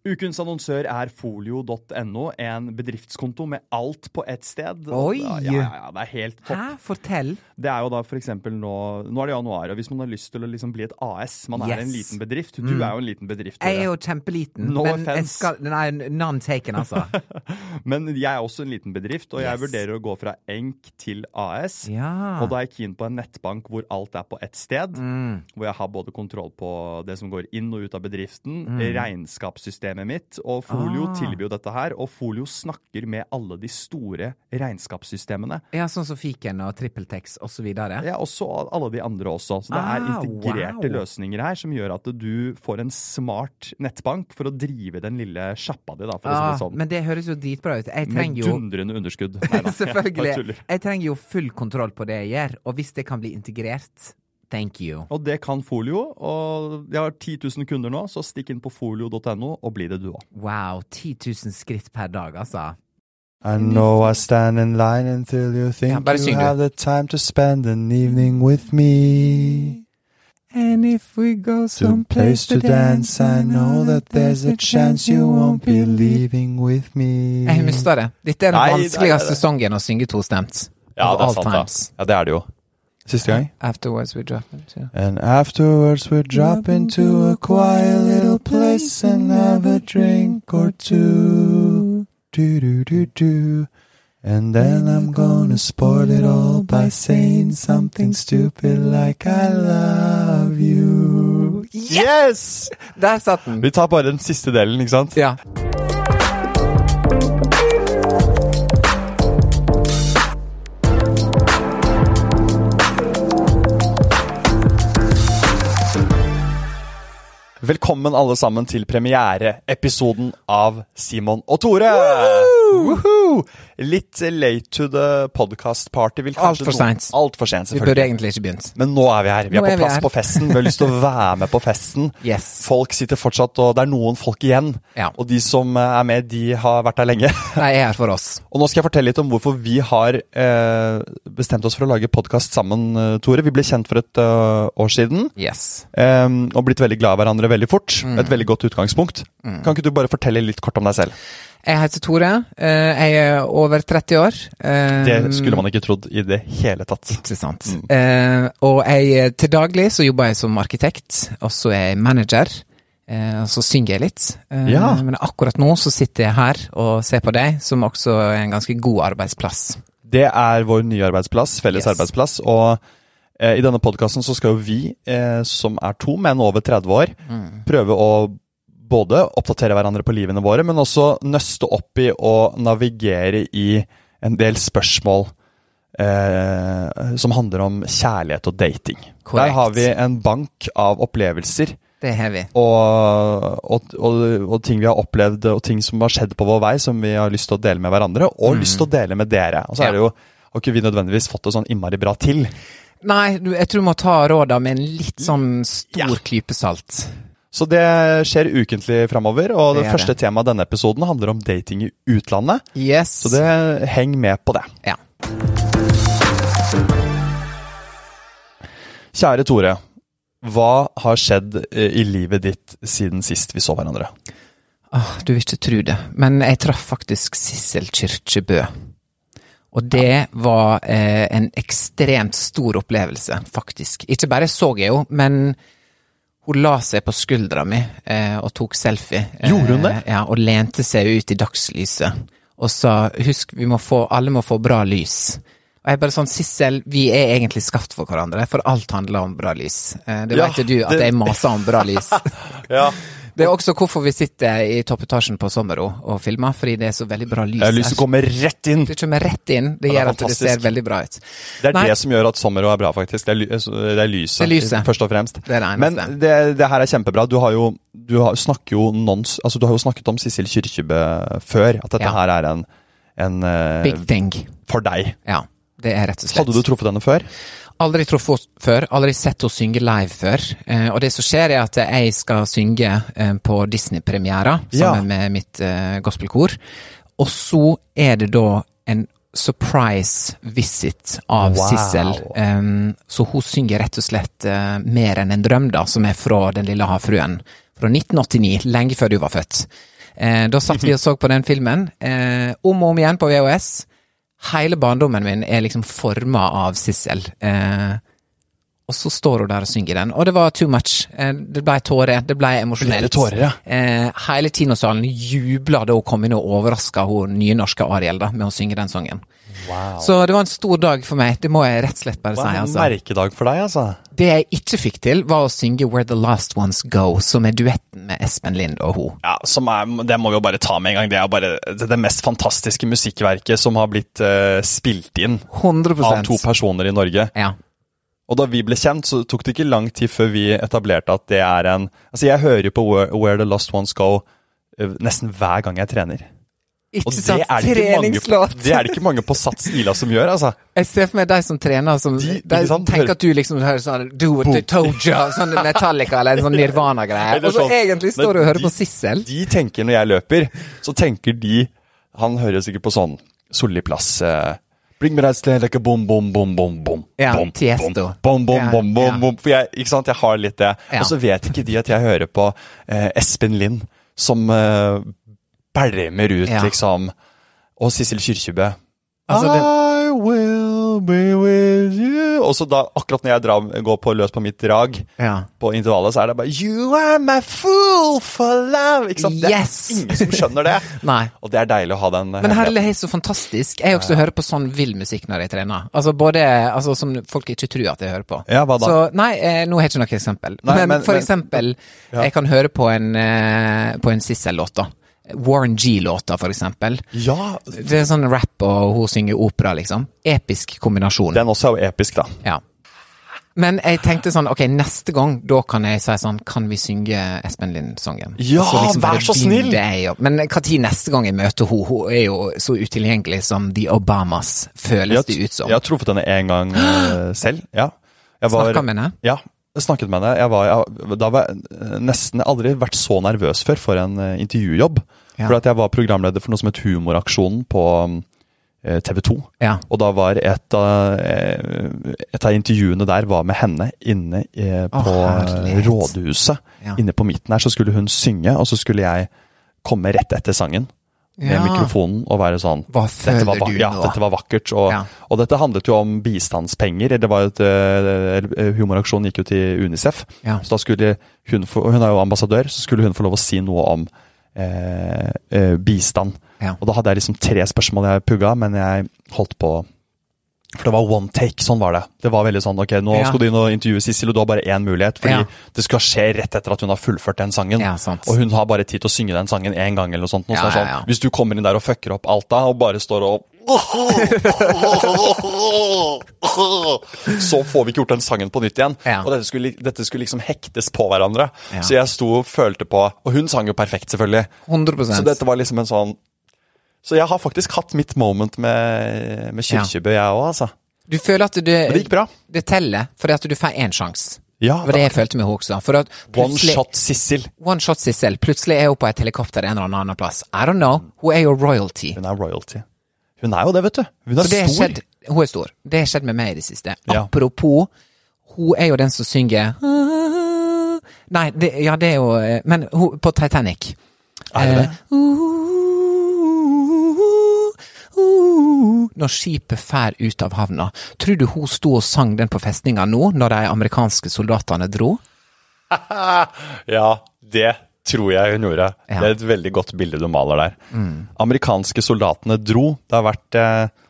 Ukens annonsør er folio.no, en bedriftskonto med alt på ett sted. Oi! Ja, ja, ja, det er helt topp. Hæ? Fortell. Det er jo da for eksempel nå Nå er det januar, og hvis man har lyst til å liksom bli et AS Man er en liten bedrift. Du er jo en liten bedrift. Jeg er jo kjempeliten, No men offense. skal Nei, none taken, altså. Men jeg er også en liten bedrift, og jeg Yes. vurderer å gå fra enk til AS. Ja. Og da er jeg keen på en nettbank hvor alt er på ett sted. Mm. Hvor jeg har både kontroll på det som går inn og ut av bedriften, regnskapssystemet mitt. Og Folio Ah. tilbyr jo dette her. Og Folio snakker med alle de store regnskapssystemene. Ja, sånn som Fiken og TrippelTex og så videre. Ja, også alle de andre også. Så det er Ah, integrerte wow. løsninger her som gjør at du får en smart nettbank for å drive den lille sjappa di, da, for å si Ah, det sånn. men det høres jo dritbra ut. Jeg Med trenger jo dundrende underskudd. Nei jeg Selvfølgelig. tuller. Jeg trenger jo full kontroll på det jeg gjør, og hvis det kan bli integrert, thank you. Og det kan Folio. Og jeg har 10 000 kunder nå, så stikk inn på folio.no og bli det du òg. Wow, 10 000 skritt per dag, altså. I know I stand in line until you think Ja, you have the time to spend an evening with me. And if we go someplace to dance, I know that there's a chance you won't be leaving with me. Jeg mista det. Dette er den Nei, vanskeligste sangen å synge tostemt. Ja, det er sant, da. Ja, det er det jo. Siste gang. Afterwards we drop into. And afterwards we drop into a quiet little place and have a drink or two. Do do do do. And then I'm gonna spoil it all by saying something stupid like I love you. Yes! Der satt den! Vi tar bare den siste delen, ikke sant? Ja. Velkommen alle sammen til premiereepisoden av Simon og Tore. Woohoo! Litt late to the podcast party. Altfor seint. Alt for sent. Vi burde egentlig ikke begynt. Men nå er vi her. Vi Nå er er på plass her. på festen. Vi har lyst til å være med på festen. Yes. Folk sitter fortsatt, og det er noen folk igjen. Ja. Og de som er med, de har vært der lenge. De er her for oss. Og nå skal jeg fortelle litt om hvorfor vi har eh, bestemt oss for å lage podkast sammen, eh, Tore. Vi ble kjent for et uh, år siden. Yes. Um, og blitt veldig glad i hverandre veldig fort. Mm. Et veldig godt utgangspunkt. Kan ikke du bare fortelle litt kort om deg selv? Jeg heter Tore. eh, Jeg er over 30 år. eh, Det skulle man ikke trodd i det hele tatt. Ikke sant. Mm. og jeg, til daglig så jobber jeg som arkitekt, og så er jeg manager. Eh, og så synger jeg litt. Eh, Ja. Men akkurat nå så sitter jeg her og ser på deg, som også er en ganske god arbeidsplass. Det er vår nye arbeidsplass, felles Yes. arbeidsplass. Og eh, i denne podkasten så skal jo vi, eh, som er to menn over 30 år, Mm. prøve å både oppdatere hverandre på livene våre, men også nøste opp i og navigere i en del spørsmål eh, som handler om kjærlighet og dating. Der har vi en bank av opplevelser Det har vi. og, og, og, og ting vi har opplevd, og ting som har skjedd på vår vei, som vi har lyst til å dele med hverandre, og lyst til å dele med dere. Og så er det jo har ikke vi nødvendigvis fått det sånn innmari bra til. Nei, jeg tror du må ta råda med en litt sånn stor Ja. klype salt. Så det skjer ukentlig framover, og det, Det første første temaet denne episoden handler om dating i utlandet. Yes. Så det heng med på det. Ja. Kjære Tore. Hva har skjedd eh, i livet ditt siden sist vi så hverandre? Åh, du vil ikke tro det, men jeg traff faktisk Sissel Kyrkjebø. Og det var eh, en ekstremt stor opplevelse, faktisk. Ikke bare så jeg henne, men hun la seg på skuldra mi eh, og tok selfie. Gjorde hun det? Eh, ja, og lente seg ut i dagslyset og sa husk, vi må få, alle må få bra lys. Og jeg bare sånn, Sissel, vi er egentlig skapt for hverandre, for alt handler om bra lys. Eh, det Ja, vet jo du, at det- jeg maser om bra lys. Ja, Det er også hvorfor vi sitter i toppetasjen på Sommero og filmer, fordi det er så veldig bra lys Ja, lyset kommer rett inn. Det kommer rett inn. Det Ja, det at det ser veldig bra ut. Det er Nei. det som gjør at Sommero er bra, faktisk. Det er, det er lyset, Det lyset. først og fremst. Det Men det, det her er kjempebra. Du har jo, du har, jo nons, altså du har jo snakket om Sissel Kyrkjebø før. At dette Ja. her er en, en eh, Big thing. for deg. Ja, det er rett og slett. Hadde du truffet henne før? Aldri truffet henne før, aldri sett henne synge live før. Eh, og det som skjer, er at jeg skal synge eh, på Disney-premiera Ja. sammen med mitt eh, gospelkor. Og så er det da en surprise visit av Wow. Sissel. Um, så hun synger rett og slett uh, Mer enn en drøm, da, som er fra Den lille havfruen. Fra 1989, lenge før du var født. Uh, da satt vi og så på den filmen, uh, om og om igjen på VHS. Hele barndommen min er liksom forma av Sissel. Eh, og så står hun der og synger den, og det var too much. Eh, det blei tårer, det blei emosjonelt. Ble det tårer, ja? Eh, hele kinosalen jubla da hun kom inn og overraska hun nynorske Ariel da, med å synge den sangen. Så det var en stor dag for meg, det må jeg rett og slett bare si. Det var en altså. merkedag for deg, altså. Det jeg ikke fikk til, var å synge Where the Last Ones Go, som er duetten med Espen Lind og hun. Ja, som er, Det må vi jo bare ta med en gang. Det er bare det, det mest fantastiske musikkverket som har blitt uh, spilt inn 100 av to personer i Norge. Ja. Og da vi ble kjent, så tok det ikke lang tid før vi etablerte at det er en Altså, jeg hører jo på Where, Where the Lost Ones Go eh, nesten hver gang jeg trener. Ikke sant? Treningslåt! det er det ikke mange på Sats Ila som gjør, altså. Jeg ser for meg de som trener, som De- de, tenker at du liksom hører sånn Do what they told you, sånn Metallica eller en sånn Nirvana-greie. Og så sånn- egentlig står du og hører på Sissel. De tenker når jeg løper, så tenker de Han hører sikkert på sånn Solli plass eh, Bring me that sled like a boom, boom, boom, boom, boom. Ja, Tiesto. Bom, bom, Ja, bom, bom, ja. boom. For jeg, ikke sant, jeg har litt det. Ja. Og så vet ikke de at jeg hører på eh, Espen Lind, som eh, bælmer ut, liksom. Og Sissel Kyrkjebø. Altså, I will be with you. Og så da, akkurat når jeg drar, går på løs på mitt drag, Ja. på intervallet, så er det bare You are my fool for love! Ikke sant? Yes! Det er ingen som skjønner det. Og det er deilig å ha den Men herlig er så fantastisk. Jeg også hører på sånn vill musikk når jeg trener. Altså både altså, Som folk ikke tror at jeg hører på. Ja, hva da? Så nei, eh, nå har jeg ikke noe eksempel. Nei, men, men- for men- eksempel, Ja. jeg kan høre på en, eh, på en Sissel-låt, da. Warren G-låter, for eksempel. Ja, Det er sånn rap, og hun synger opera, liksom. Episk kombinasjon. den også er jo episk, da. Ja. Men jeg tenkte sånn, ok, neste gang, da kan jeg si sånn, kan vi synge Espen Lind-sangen? Ja, så liksom, vær så snill! Men når neste gang jeg møter henne? Hun er jo så utilgjengelig som The Obamas, føles det ut som. Jeg har truffet henne en gang eh, selv. Ja. Snakka med henne? Ja, snakket med henne. Jeg var, jeg, var jeg nesten aldri vært så nervøs før for en eh, intervjujobb. Ja. For at jeg var programleder for noe som het Humoraksjonen på eh, TV 2. Ja. Og da var et av, eh, et av intervjuene der var med henne inne eh, på herlighet. rådhuset. Ja. Inne på midten her så skulle hun synge, og så skulle jeg komme rett etter sangen. Med Ja. mikrofonen og være sånn Hva dette var, du ja, nå? dette var vakkert. Og, og dette handlet jo om bistandspenger. Det var et, Humoraksjonen gikk jo til Unicef. Så da skulle hun Hun er jo ambassadør, så skulle hun få lov å si noe om eh, eh, bistand. Ja. Og da hadde jeg liksom tre spørsmål jeg pugga, men jeg holdt på For det var one take, sånn var det. Det var veldig sånn ok, nå Ja. skal du inn og intervjue Sissel, og du har bare én mulighet. Fordi Ja. det skal skje rett etter at hun har fullført den sangen. Ja. Og hun har bare tid til å synge den sangen én gang, eller noe sånt. Noe sånn. Hvis du kommer inn der og fucker opp alt da, og bare står og Så får vi ikke gjort den sangen på nytt igjen. Ja. Og dette skulle, dette skulle liksom hektes på hverandre. Ja. Så jeg sto og følte på Og hun sang jo perfekt, selvfølgelig. 100% Så dette var liksom en sånn Så jeg har faktisk hatt mitt moment med, med Kirkebø, jeg òg, altså. Du føler at det, Men det gikk bra. det teller, fordi at du får én sjanse. Ja, Det var det jeg følte med henne også. For at One shot Sissel. One shot Sissel. Plutselig er hun på et helikopter en eller annen plass. I don't know. Hun er jo royalty. Hun er royalty. Hun er jo det, vet du. Hun er stor. skjedd, hun er stor. Det har skjedd med meg i det siste. Ja. Apropos, hun er jo den som synger Nei, det, ja, det er jo eh, Men hun, på Titanic. Er det det? Eh, Når skipet fær ut av havna, tror du hun sto og sang den på festninga nå, når de amerikanske soldatene dro? Ja, det tror jeg hun gjorde. Ja. Det er et veldig godt bilde du maler der. Amerikanske soldatene dro. Det har vært eh,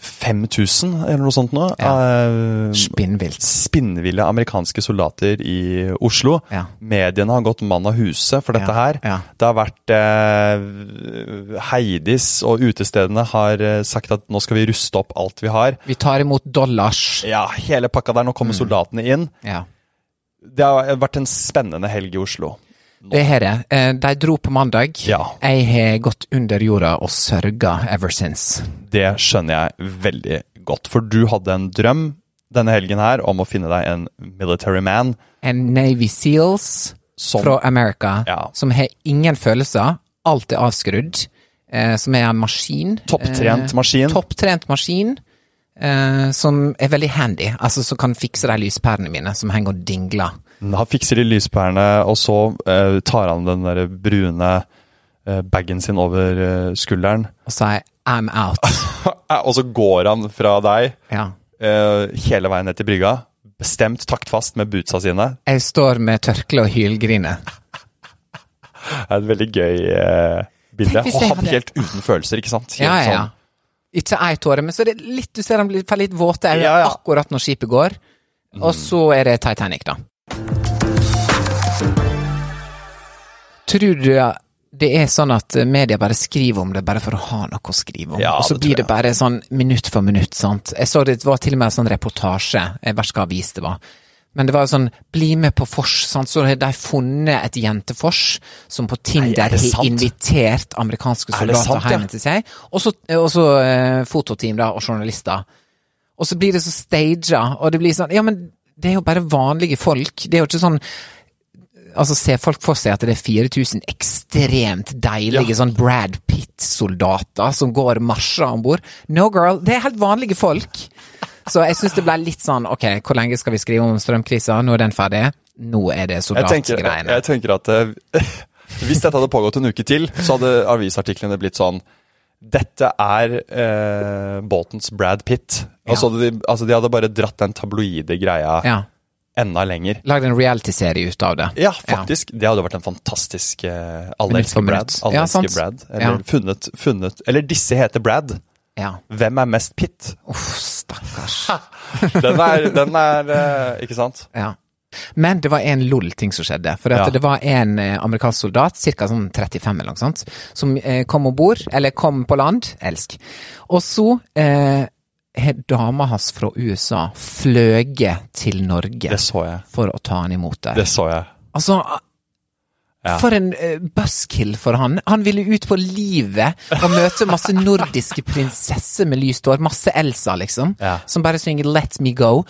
5000 eller noe sånt nå. Ja. eh, Spinnvilt. spinnville amerikanske soldater i Oslo. Ja. Mediene har gått mann av huset for dette her. Det har vært eh, Heidis og utestedene har eh, sagt at nå skal vi ruste opp alt vi har. Vi tar imot dollars. Ja, hele pakka der. Nå kommer soldatene inn. Det har vært en spennende helg i Oslo. Det har det. Eh, De dro på mandag. Ja. Jeg har gått under jorda og sørga ever since. Det skjønner jeg veldig godt, for du hadde en drøm denne helgen her om å finne deg en military man. En Navy Seals Som- fra America Ja. som har ingen følelser, alt er avskrudd, eh, som er en maskin. Topptrent eh, maskin. Topptrent maskin. Eh, som er veldig handy, altså som kan fikse de lyspærene mine som henger og dingler. Han fikser de lyspærene, og så eh, tar han den der brune eh, bagen sin over eh, skulderen. Og sier I'm out. og så går han fra deg Ja. eh, hele veien ned til brygga. Bestemt taktfast med bootsa sine. Jeg står med tørkle og hylgriner. Det er et veldig gøy eh, bilde. Og han hadde- helt uten følelser, ikke sant? Helt Ja, ja, ja. sånn- Ikke ei tåre, men så er det litt, du ser han blir- litt våte øyne Ja, ja. akkurat når skipet går. Og så er det Titanic, da. Tror du det er sånn at media bare skriver om det bare for å ha noe å skrive om? Ja, og så blir det bare sånn minutt for minutt, sant. Jeg så det var til og med en sånn reportasje, jeg vet ikke hva avis det var. Men det var sånn, bli med på Fors, sant? så har de funnet et jentefors som på Tinder Nei, har invitert amerikanske Er soldater sant, ja? hjem til seg. Så, og så eh, fototeam da, og journalister. Og så blir det så staged, og det blir sånn Ja, men det er jo bare vanlige folk. Det er jo ikke sånn Altså, ser folk for seg at det er 4000 ekstremt deilige Ja. sånn Brad Pitt-soldater som går marsjer om bord? No, girl. Det er helt vanlige folk. Så jeg syns det ble litt sånn Ok, hvor lenge skal vi skrive om strømkrisa? Nå er den ferdig. Nå er det Jeg tenker, soldatgreiene. jeg tenker at uh, hvis dette hadde pågått en uke til, så hadde avisartiklene blitt sånn Dette er eh, båtens Brad Pitt. Ja. Altså, de, altså de hadde bare dratt den tabloide greia Ja. enda lenger. Lagd en reality-serie ut av det. Ja, faktisk. Det hadde vært en fantastisk eh, Alle elsker Brad. Alle Ja, elsker. Brad. Eller Ja. funnet, funnet Eller disse heter Brad. Ja. Hvem er mest Pitt? Uff, stakkars. Den er, den er eh, Ikke sant? Ja. Men det var en LOL-ting som skjedde. For Ja. det var en eh, amerikansk soldat, ca. sånn 35 eller noe sånt, som eh, kom om bord, eller kom på land, elsk. Og så eh, har dama hans fra USA fløyet til Norge for å ta han imot der. Det så jeg. Altså, Ja. for en uh, buskill for han. Han ville ut på livet og møte masse nordiske prinsesser med lyst hår. Masse Elsa, liksom. Ja. Som bare synger 'Let me go'.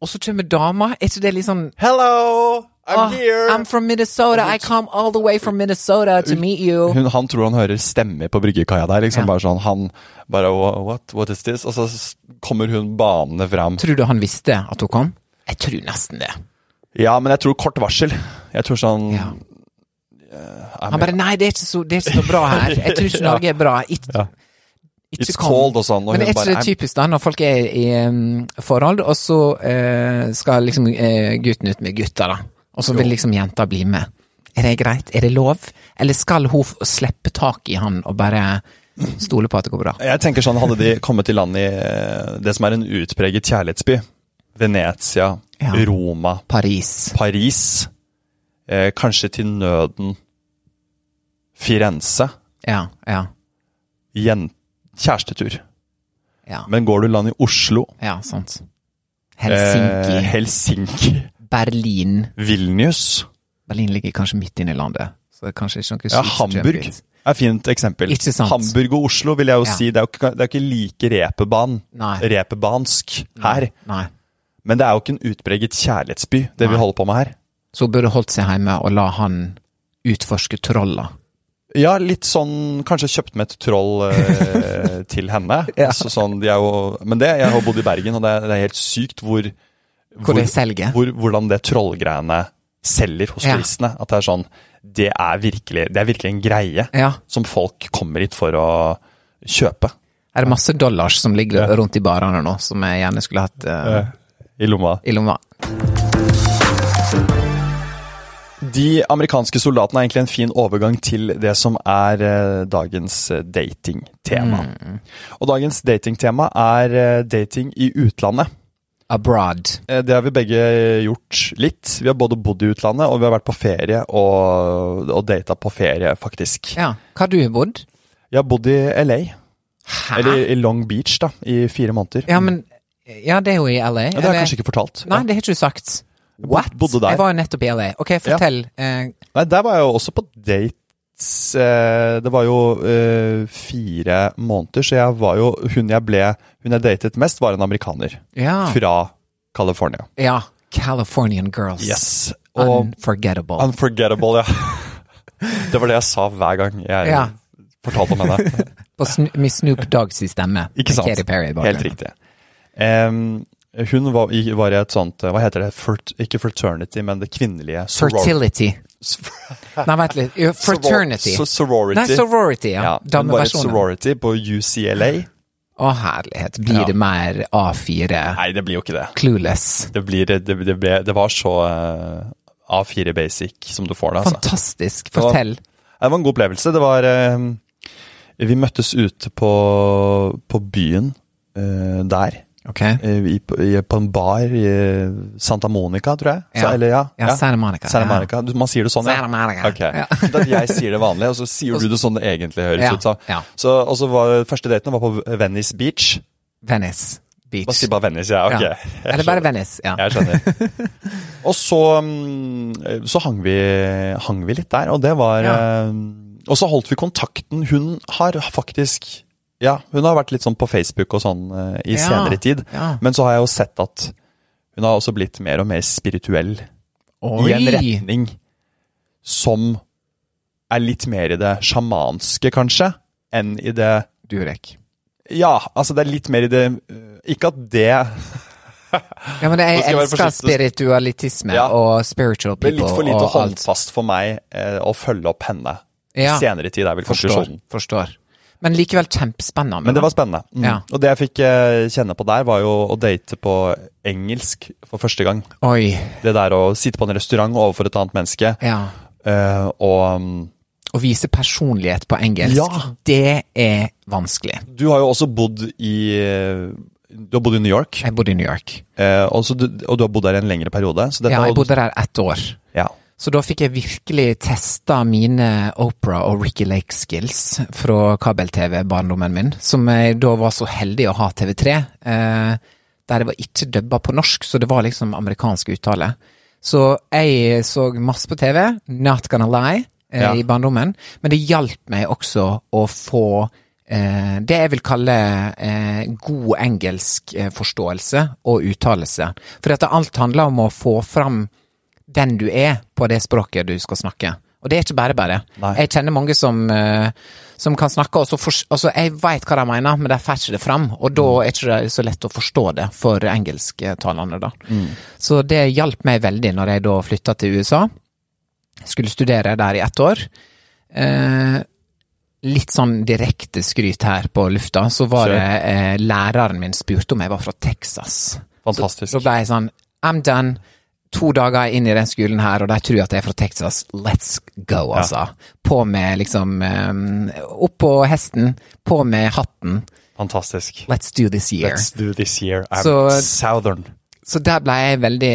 Og så kommer dama. Er ikke det litt sånn Hello! I'm oh, here! I'm from Minnesota. I come all the way from Minnesota to meet you. Hun, han tror han hører stemmer på bryggekaia der. liksom Ja. bare sånn, Han bare what, what is this? Og så kommer hun banende fram. Tror du han visste at hun kom? Jeg tror nesten det. Ja, men jeg tror kort varsel. Jeg tror sånn Ja. uh, Han bare 'Nei, det er så, det er ikke så bra her. Jeg tror ikke. Norge er bra. It, Ja. It's kom.» cold og sånn. Og Men er hun ikke det typisk da, når folk er i um, forhold, og så uh, skal liksom uh, gutten ut med gutta, da, og så vil liksom jenta bli med. Er det greit? Er det lov? Eller skal hun slippe tak i han og bare stole på at det går bra? Jeg tenker sånn, Hadde de kommet til land i eh, det som er en utpreget kjærlighetsby, Venezia, Ja. Roma, Paris. Paris, eh, kanskje til nøden Firenze, Ja, ja, jen- kjærestetur. ja. Men går du land i Oslo, Ja, sant. Helsinki. eh, Helsinki, Berlin. Vilnius Berlin ligger kanskje midt inne i landet, så det er kanskje ikke noe Ja, Hamburg er et fint eksempel. Ikke sant? Hamburg og Oslo vil jeg jo Ja. si, det er jo ikke, det er ikke like repeban, Nei. repebansk her. Nei. Men det er jo ikke en utpreget kjærlighetsby, det vi holder på med her. Så hun burde holdt seg hjemme og la han utforske trolla. Ja, litt sånn Kanskje kjøpt med et troll eh, til henne. Ja. Så sånn, de er jo, men det, jeg har bodd i Bergen, og det er, det er helt sykt hvor Hvor det hvor, Hvordan det trollgreiene selger hos Ja. turistene. At det er sånn Det er virkelig, det er virkelig en greie Ja. som folk kommer hit for å kjøpe. Er det masse dollars som ligger rundt i barene nå, som jeg gjerne skulle hatt eh, I lomma. i lomma? De amerikanske soldatene er egentlig en fin overgang til det som er eh, dagens datingtema. Mm. Og dagens datingtema er eh, dating i utlandet. Abroad. Eh, Det har vi begge gjort litt. Vi har både bodd i utlandet, og vi har vært på ferie og, og data på ferie, faktisk. Ja. Hva har du bodd? Jeg har bodd i LA, Hæ? eller i Long Beach, da, i fire måneder. Ja, men Ja, det er jo i LA. Ja, det har jeg kanskje ikke fortalt. Nei, det har ikke du sagt. What? bodde der. Jeg var jo nettopp i LA. Ok, fortell. Eh, Nei, der var jeg jo også på dates. eh, Det var jo uh, fire måneder, så jeg var jo Hun jeg ble Hun jeg datet mest, var en amerikaner. ja. Fra California. ja. Californian girls. Yes. Og Unforgettable. Unforgettable, ja. Det var det jeg sa hver gang jeg Ja. fortalte om henne. På med Snoop Doggs stemme. Ikke sant? Helt riktig. Em, hun var i, var i et sånt Hva heter det? Fert, ikke fraternity, men det kvinnelige Fertility. Nei, vent litt. Fraternity. Soror- sorority. Nei, sorority, ja. Ja, hun var i sorority på UCLA. Å, herlighet. Blir Ja. det mer A4 Nei, det blir jo ikke det. clueless? Det, blir, det, det, ble, det var så uh, A4 basic som du får det, altså. Fantastisk. Fortell. Det var en god opplevelse. Det var uh, Vi møttes ute på, på byen uh, der. Ok. eh, I, i, på en bar i Santa Monica, tror jeg. Så, Ja. eller, ja, Ja, Santa Monica. Santa. Monica. Du, man sier det sånn, ja? Santa Monica. Okay. Ja. Jeg sier det vanlig, og så sier du det sånn det egentlig høres Ja, ut. Så, så, og så var første daten var på Venice Beach. Venice Beach. Bare si bare Venice, ja. Ok. Eller bare. Venice. Ja. Jeg skjønner. og så, mm, så hang, vi, hang vi litt der, og det var eh, Og så holdt vi kontakten. Hun har faktisk Ja, hun har vært litt sånn på Facebook og sånn eh, i Ja, senere tid. ja. Men så har jeg jo sett at hun har også blitt mer og mer spirituell. I en retning som er litt mer i det sjamanske, kanskje, enn i det Durek. Ja, altså det er litt mer i det øh, Ikke at det Ja, men Nå jeg skal jeg være elsker forsiktig. spiritualitisme Ja. og spiritual Det ble people litt for lite og alt. håndfast for meg eh, å følge opp henne. Ja. Senere tid er vel Forstår. konklusjonen. Forstår. Men likevel kjempespennende. Men det var spennende. Mm. Ja. Og det jeg fikk eh, kjenne på der, var jo å date på engelsk for første gang. Oi. Det der å sitte på en restaurant overfor et annet menneske, Ja. uh, og mm, Å vise personlighet på engelsk, Ja. det er vanskelig. Du har jo også bodd i Du har bodd i New York, Jeg bodde i New York. Uh, og, så du, og du har bodd der i en lengre periode. Ja, jeg bodde der ett år. Ja. Så da fikk jeg virkelig testa mine Opera og Ricky Lake-skills fra kabel-TV-barndommen min, som jeg da var så heldig å ha TV3, eh, der det var ikke dubba på norsk, så det var liksom amerikansk uttale. Så jeg så masse på TV, Not Gonna Lie, eh, Ja. i barndommen, men det hjalp meg også å få eh, det jeg vil kalle eh, god engelsk eh, forståelse og uttalelse. For at alt handler om å få fram den du er på det språket du skal snakke. Og det er ikke bare bare. Nei. Jeg kjenner mange som, eh, som kan snakke, og så for, altså jeg veit hva de mener, men de får ikke det fram. Og da er ikke det så lett å forstå det for engelsktalende, da. Så det hjalp meg veldig når jeg da flytta til USA. Skulle studere der i ett år. Eh, litt sånn direkte skryt her på lufta, så var det eh, læreren min spurte om jeg var fra Texas. Fantastisk. Så, så ble jeg sånn I'm done. To dager inn i den skolen her, og de tror at jeg er fra Texas. Let's go, altså. På med liksom um, Opp på hesten, på med hatten. Fantastisk. Let's do this year. Let's do this year. I'm Så- southern. Så der ble jeg veldig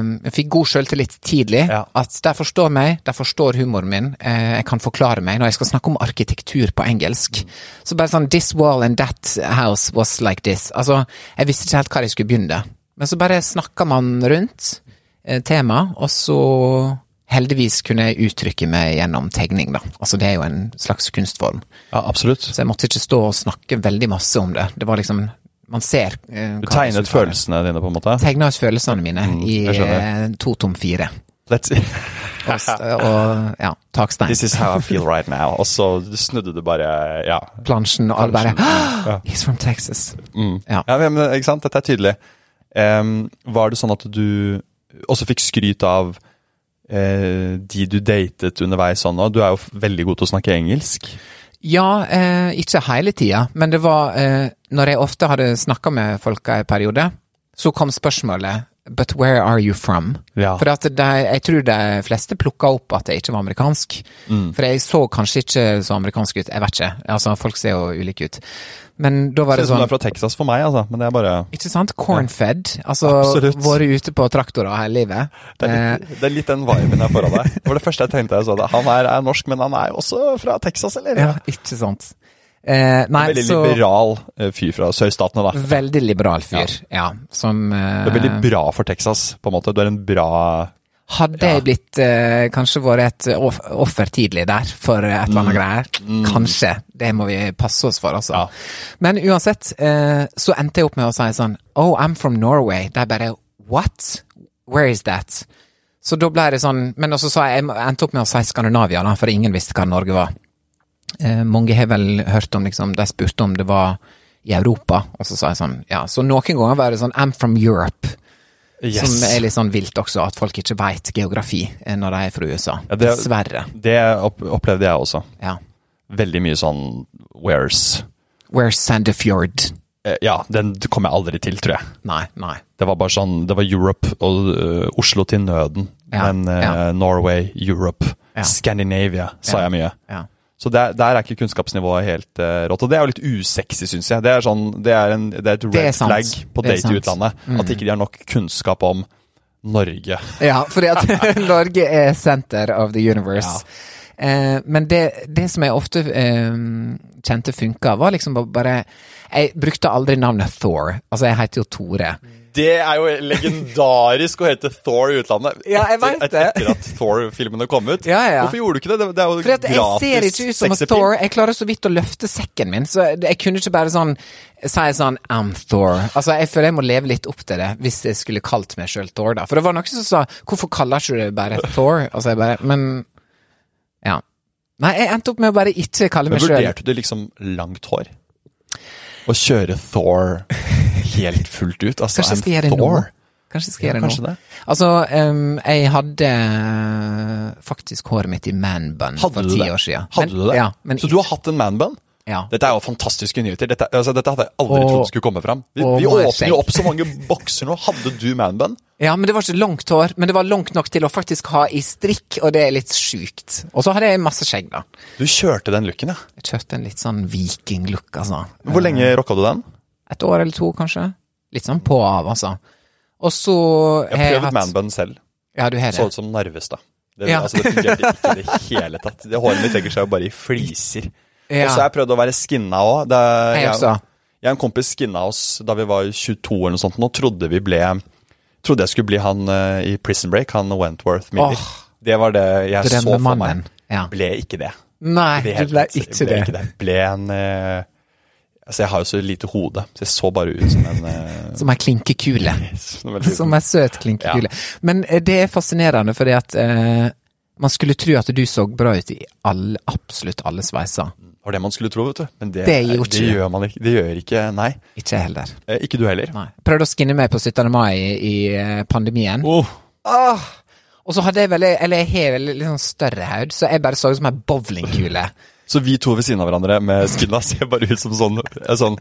um, Jeg fikk god sjøltillit tidlig. Ja. At de forstår meg, de forstår humoren min. Eh, jeg kan forklare meg når jeg skal snakke om arkitektur på engelsk. Så bare sånn This wall and that house was like this. Altså, jeg visste ikke helt hva jeg skulle begynne. Men så bare snakka man rundt eh, temaet, og så heldigvis kunne jeg uttrykke meg gjennom tegning, da. Altså, det er jo en slags kunstform. Ja, absolutt. Så jeg måtte ikke stå og snakke veldig masse om det. Det var liksom Man ser eh, Du tegnet følelsene dine, på en måte? tegna ut følelsene mine i Mm, i eh, to tom fire. Let's Og, og ja, takstein. This is how I feel right now. Og så snudde du bare Ja. Plansjen, og alle bare ja. He's from Texas. Mm. Ja. Ja, men, ikke sant? Dette er tydelig. Um, var det sånn at du også fikk skryt av eh, de du datet underveis sånn òg. Du er jo veldig god til å snakke engelsk. Ja, eh, ikke hele tida, men det var eh, Når jeg ofte hadde snakka med folk en periode, så kom spørsmålet But where are you from? Ja. For at de, jeg tror de fleste plukka opp at jeg ikke var amerikansk. Mm. For jeg så kanskje ikke så amerikansk ut, jeg vet ikke. Altså, folk ser jo ulike ut. Men da var det Ser det ut som du sånn er fra Texas for meg, altså. Men det er bare Ikke sant? Cornfed. Altså, Absolutt. vært ute på traktorer hele livet. Det er Eh, litt, det er litt den viben jeg får av deg. Det var det første jeg tenkte jeg så det. Han er, er norsk, men han er jo også fra Texas, eller? ja, ikke sant. Eh, nei, Veldig så liberal eh, fyr fra sørstatene, da. Veldig liberal fyr, ja. Som eh, Det er veldig bra for Texas, på en måte. Du er en bra Hadde jeg blitt eh, kanskje vært et offer tidlig der for et eller annet greier? Kanskje. Det må vi passe oss for, altså. Ja. Men uansett, eh, så endte jeg opp med å si sånn Oh, I'm from Norway. De bare What? Where is that? Så da ble det sånn Men også sa jeg Jeg endte opp med å si Skandinavia, da, for ingen visste hva Norge var. Eh, mange har vel hørt om liksom De spurte om det var i Europa, og så sa jeg sånn Ja, så noen ganger var det sånn I'm from Europe. Yes. Som er litt sånn vilt også, at folk ikke veit geografi eh, når de er fra USA. Ja, det- Dessverre. Det opplevde jeg også. Ja. Veldig mye sånn Where's Where's Sandefjord? Eh, Ja, den kom jeg aldri til, tror jeg. Nei, nei. Det var bare sånn, det var Europe og uh, Oslo til nøden. Ja, men uh. Norway, Europe. Scandinavia sa jeg mye. Ja. Så der, der er ikke kunnskapsnivået helt uh, rått. Og det er jo litt usexy, syns jeg. Det er, sånn, det er, en, det er et red er flag på date i utlandet. Mm. At ikke de har nok kunnskap om Norge. Ja, fordi at Norge er center of the universe. Eh, men det, det som jeg ofte eh, kjente funka, var liksom bare Jeg brukte aldri navnet Thor. Altså, jeg heter jo Tore. Det er jo legendarisk å hete Thor i utlandet. Ja, jeg vet etter, det. etter at Thor-filmene kom ut. Ja, ja. Hvorfor gjorde du ikke det? Det, er jo For at jeg ser ikke ut som sexappeal. Thor. Jeg klarer så vidt å løfte sekken min, så jeg kunne ikke bare sånn si sånn I'm Thor. Altså, jeg føler jeg må leve litt opp til det, hvis jeg skulle kalt meg sjøl Thor, da. For det var noen som sa hvorfor kaller ikke du det bare Thor? Altså, jeg bare Men ja. Nei, jeg endte opp med å bare ikke kalle meg sjøl vurderte du liksom langt hår? Å kjøre Thor helt fullt ut? Altså, Kanskje jeg skal gjøre det nå? Kanskje jeg skal Ja, gjøre det nå. det. Altså, um, jeg hadde eh, faktisk håret mitt i manbun for ti år siden. Hadde du det? Ja, Så du har hatt en manbun? Ja. Dette er jo fantastiske nyheter. Dette, altså, dette hadde jeg aldri Og- trodd skulle komme fram. Vi, vi åpner jo opp så mange bokser nå. Hadde du manbun? Ja, men det var ikke langt hår, men det var langt nok til å faktisk ha i strikk, og det er litt sjukt. Og så hadde jeg masse skjegg, da. Du kjørte den looken, ja. Jeg kjørte en litt sånn viking-look, altså. Hvor lenge rocka du den? Et år eller to, kanskje. Litt sånn på og av, altså. Og så Jeg har prøvde manbun selv. Ja, du har Så det. ut som Narvestad. Det, Ja. altså, det fungerte ikke i det hele tatt. Det Håret mitt legger seg jo bare i fliser. Ja. Og så har jeg prøvd å være skinna òg. Jeg. Jeg og en kompis skinna oss da vi var 22 eller noe sånt. Nå trodde vi ble Trodde jeg skulle bli han uh, i Prison Break, han Wentworth Miller. Oh, det var det jeg så for meg. Drømmemannen. Ja. Ble ikke det. Nei, Ble du ble ikke ble det. Ikke det. Ble en uh, Altså, jeg har jo så lite hode, så jeg så bare ut som en uh... Som ei klinkekule. som ei søt klinkekule. Men eh, det er fascinerende, fordi at eh, man skulle tro at du så bra ut i alle, absolutt alle sveiser. Det var det man skulle tro, vet du. Men det, Det det gjør man ikke. Det gjør ikke Nei. Ikke heller. Eh, Ikke du heller. Nei. Prøvde å skinne meg på 17. mai i, i eh, pandemien. Oh. Åh! Og så hadde jeg veldig, eller jeg har veldig litt sånn større haud, så jeg bare så ut som ei bowlingkule. Så vi to ved siden av hverandre med skinna ser bare ut som sånn, sånn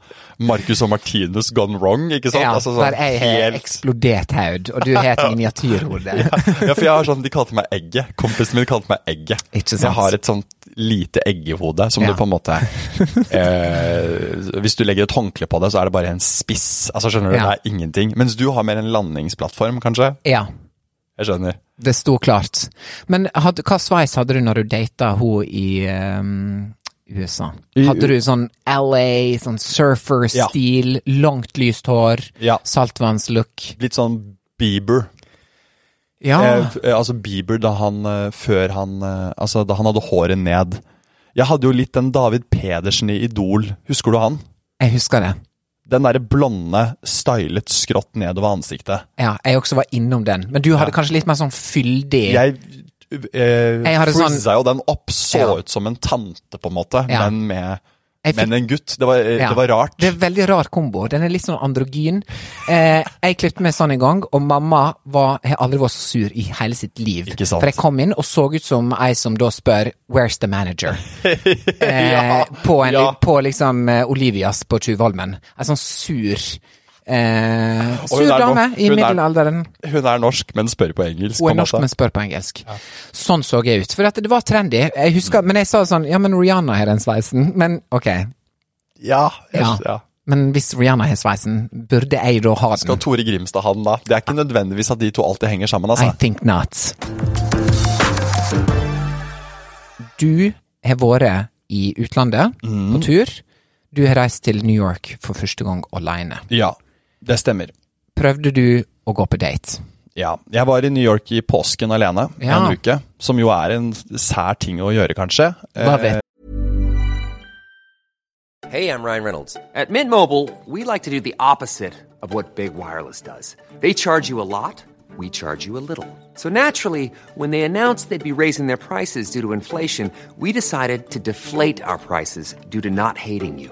Marcus og Martinus gone wrong, ikke sant? Ja, Altså sånn der jeg har helt- eksplodert haud, og du har et miniatyrhode. Ja, for jeg har sånn, De kalte meg Egget. Kompisen min kalte meg Egget. Ikke sant? Jeg har et sånt lite eggehode som Ja. du på en måte eh, Hvis du legger et håndkle på det, så er det bare en spiss. Altså skjønner du, Ja. Det er ingenting. Mens du har mer en landingsplattform, kanskje? Ja, Jeg skjønner. det sto klart. Men had, hva sveis hadde du når du data hun i um USA? Hadde du sånn LA, sånn surfer-stil, langt lyst hår, Ja. saltvannslook? Litt sånn Bieber. Ja. Eh, eh, altså Bieber da han eh, før han eh, Altså da han hadde håret ned. Jeg hadde jo litt den David Pedersen i Idol. Husker du han? jeg husker det. Den derre blonde, stylet skrått nedover ansiktet. Ja, jeg også var innom den. Men du hadde Ja. kanskje litt mer sånn fyldig Jeg eh, Jeg hadde sånn- frizza jo den opp, så Ja. ut som en tante, på en måte, Ja. men med fikk- men en gutt. Det var, Ja. det var rart. Det er en veldig rar kombo. Den er litt sånn androgyn. Eh, jeg klippet meg sånn en gang, og mamma var, har aldri vært så sur i hele sitt liv. Ikke sant. For jeg kom inn og så ut som ei som da spør 'Where's the manager?' eh, på, en, ja. på liksom eh, Olivias på Tjuvholmen. En sånn sur Eh, sur dame i hun er- middelalderen. Hun er norsk, men spør på engelsk. Hun er norsk, men spør på engelsk. Sånn så jeg ut. For det var trendy. Jeg husker, Men jeg sa sånn Ja, men Rihanna har den sveisen. Men ok. Ja, jeg, Ja. ja. Men hvis Rihanna har sveisen, burde jeg da ha den? Skal? Tore Grimstad ha den da? Det er ikke nødvendigvis at de to alltid henger sammen, I altså. think not. Du har vært i utlandet Mm. på tur. Du har reist til New York for første gang aleine. Ja, det stemmer. Prøvde du å gå på date? Ja. Jeg var i New York i påsken alene Ja. en uke, som jo er en sær ting å gjøre, kanskje. Love vet. Hey, I'm Ryan Reynolds. At Mint Mobile, we like to do the opposite of what Big Wireless does. They charge you a lot, we charge you a little. So naturally, when they announced they'd be raising their prices due to inflation, we decided to deflate our prices due to not hating you.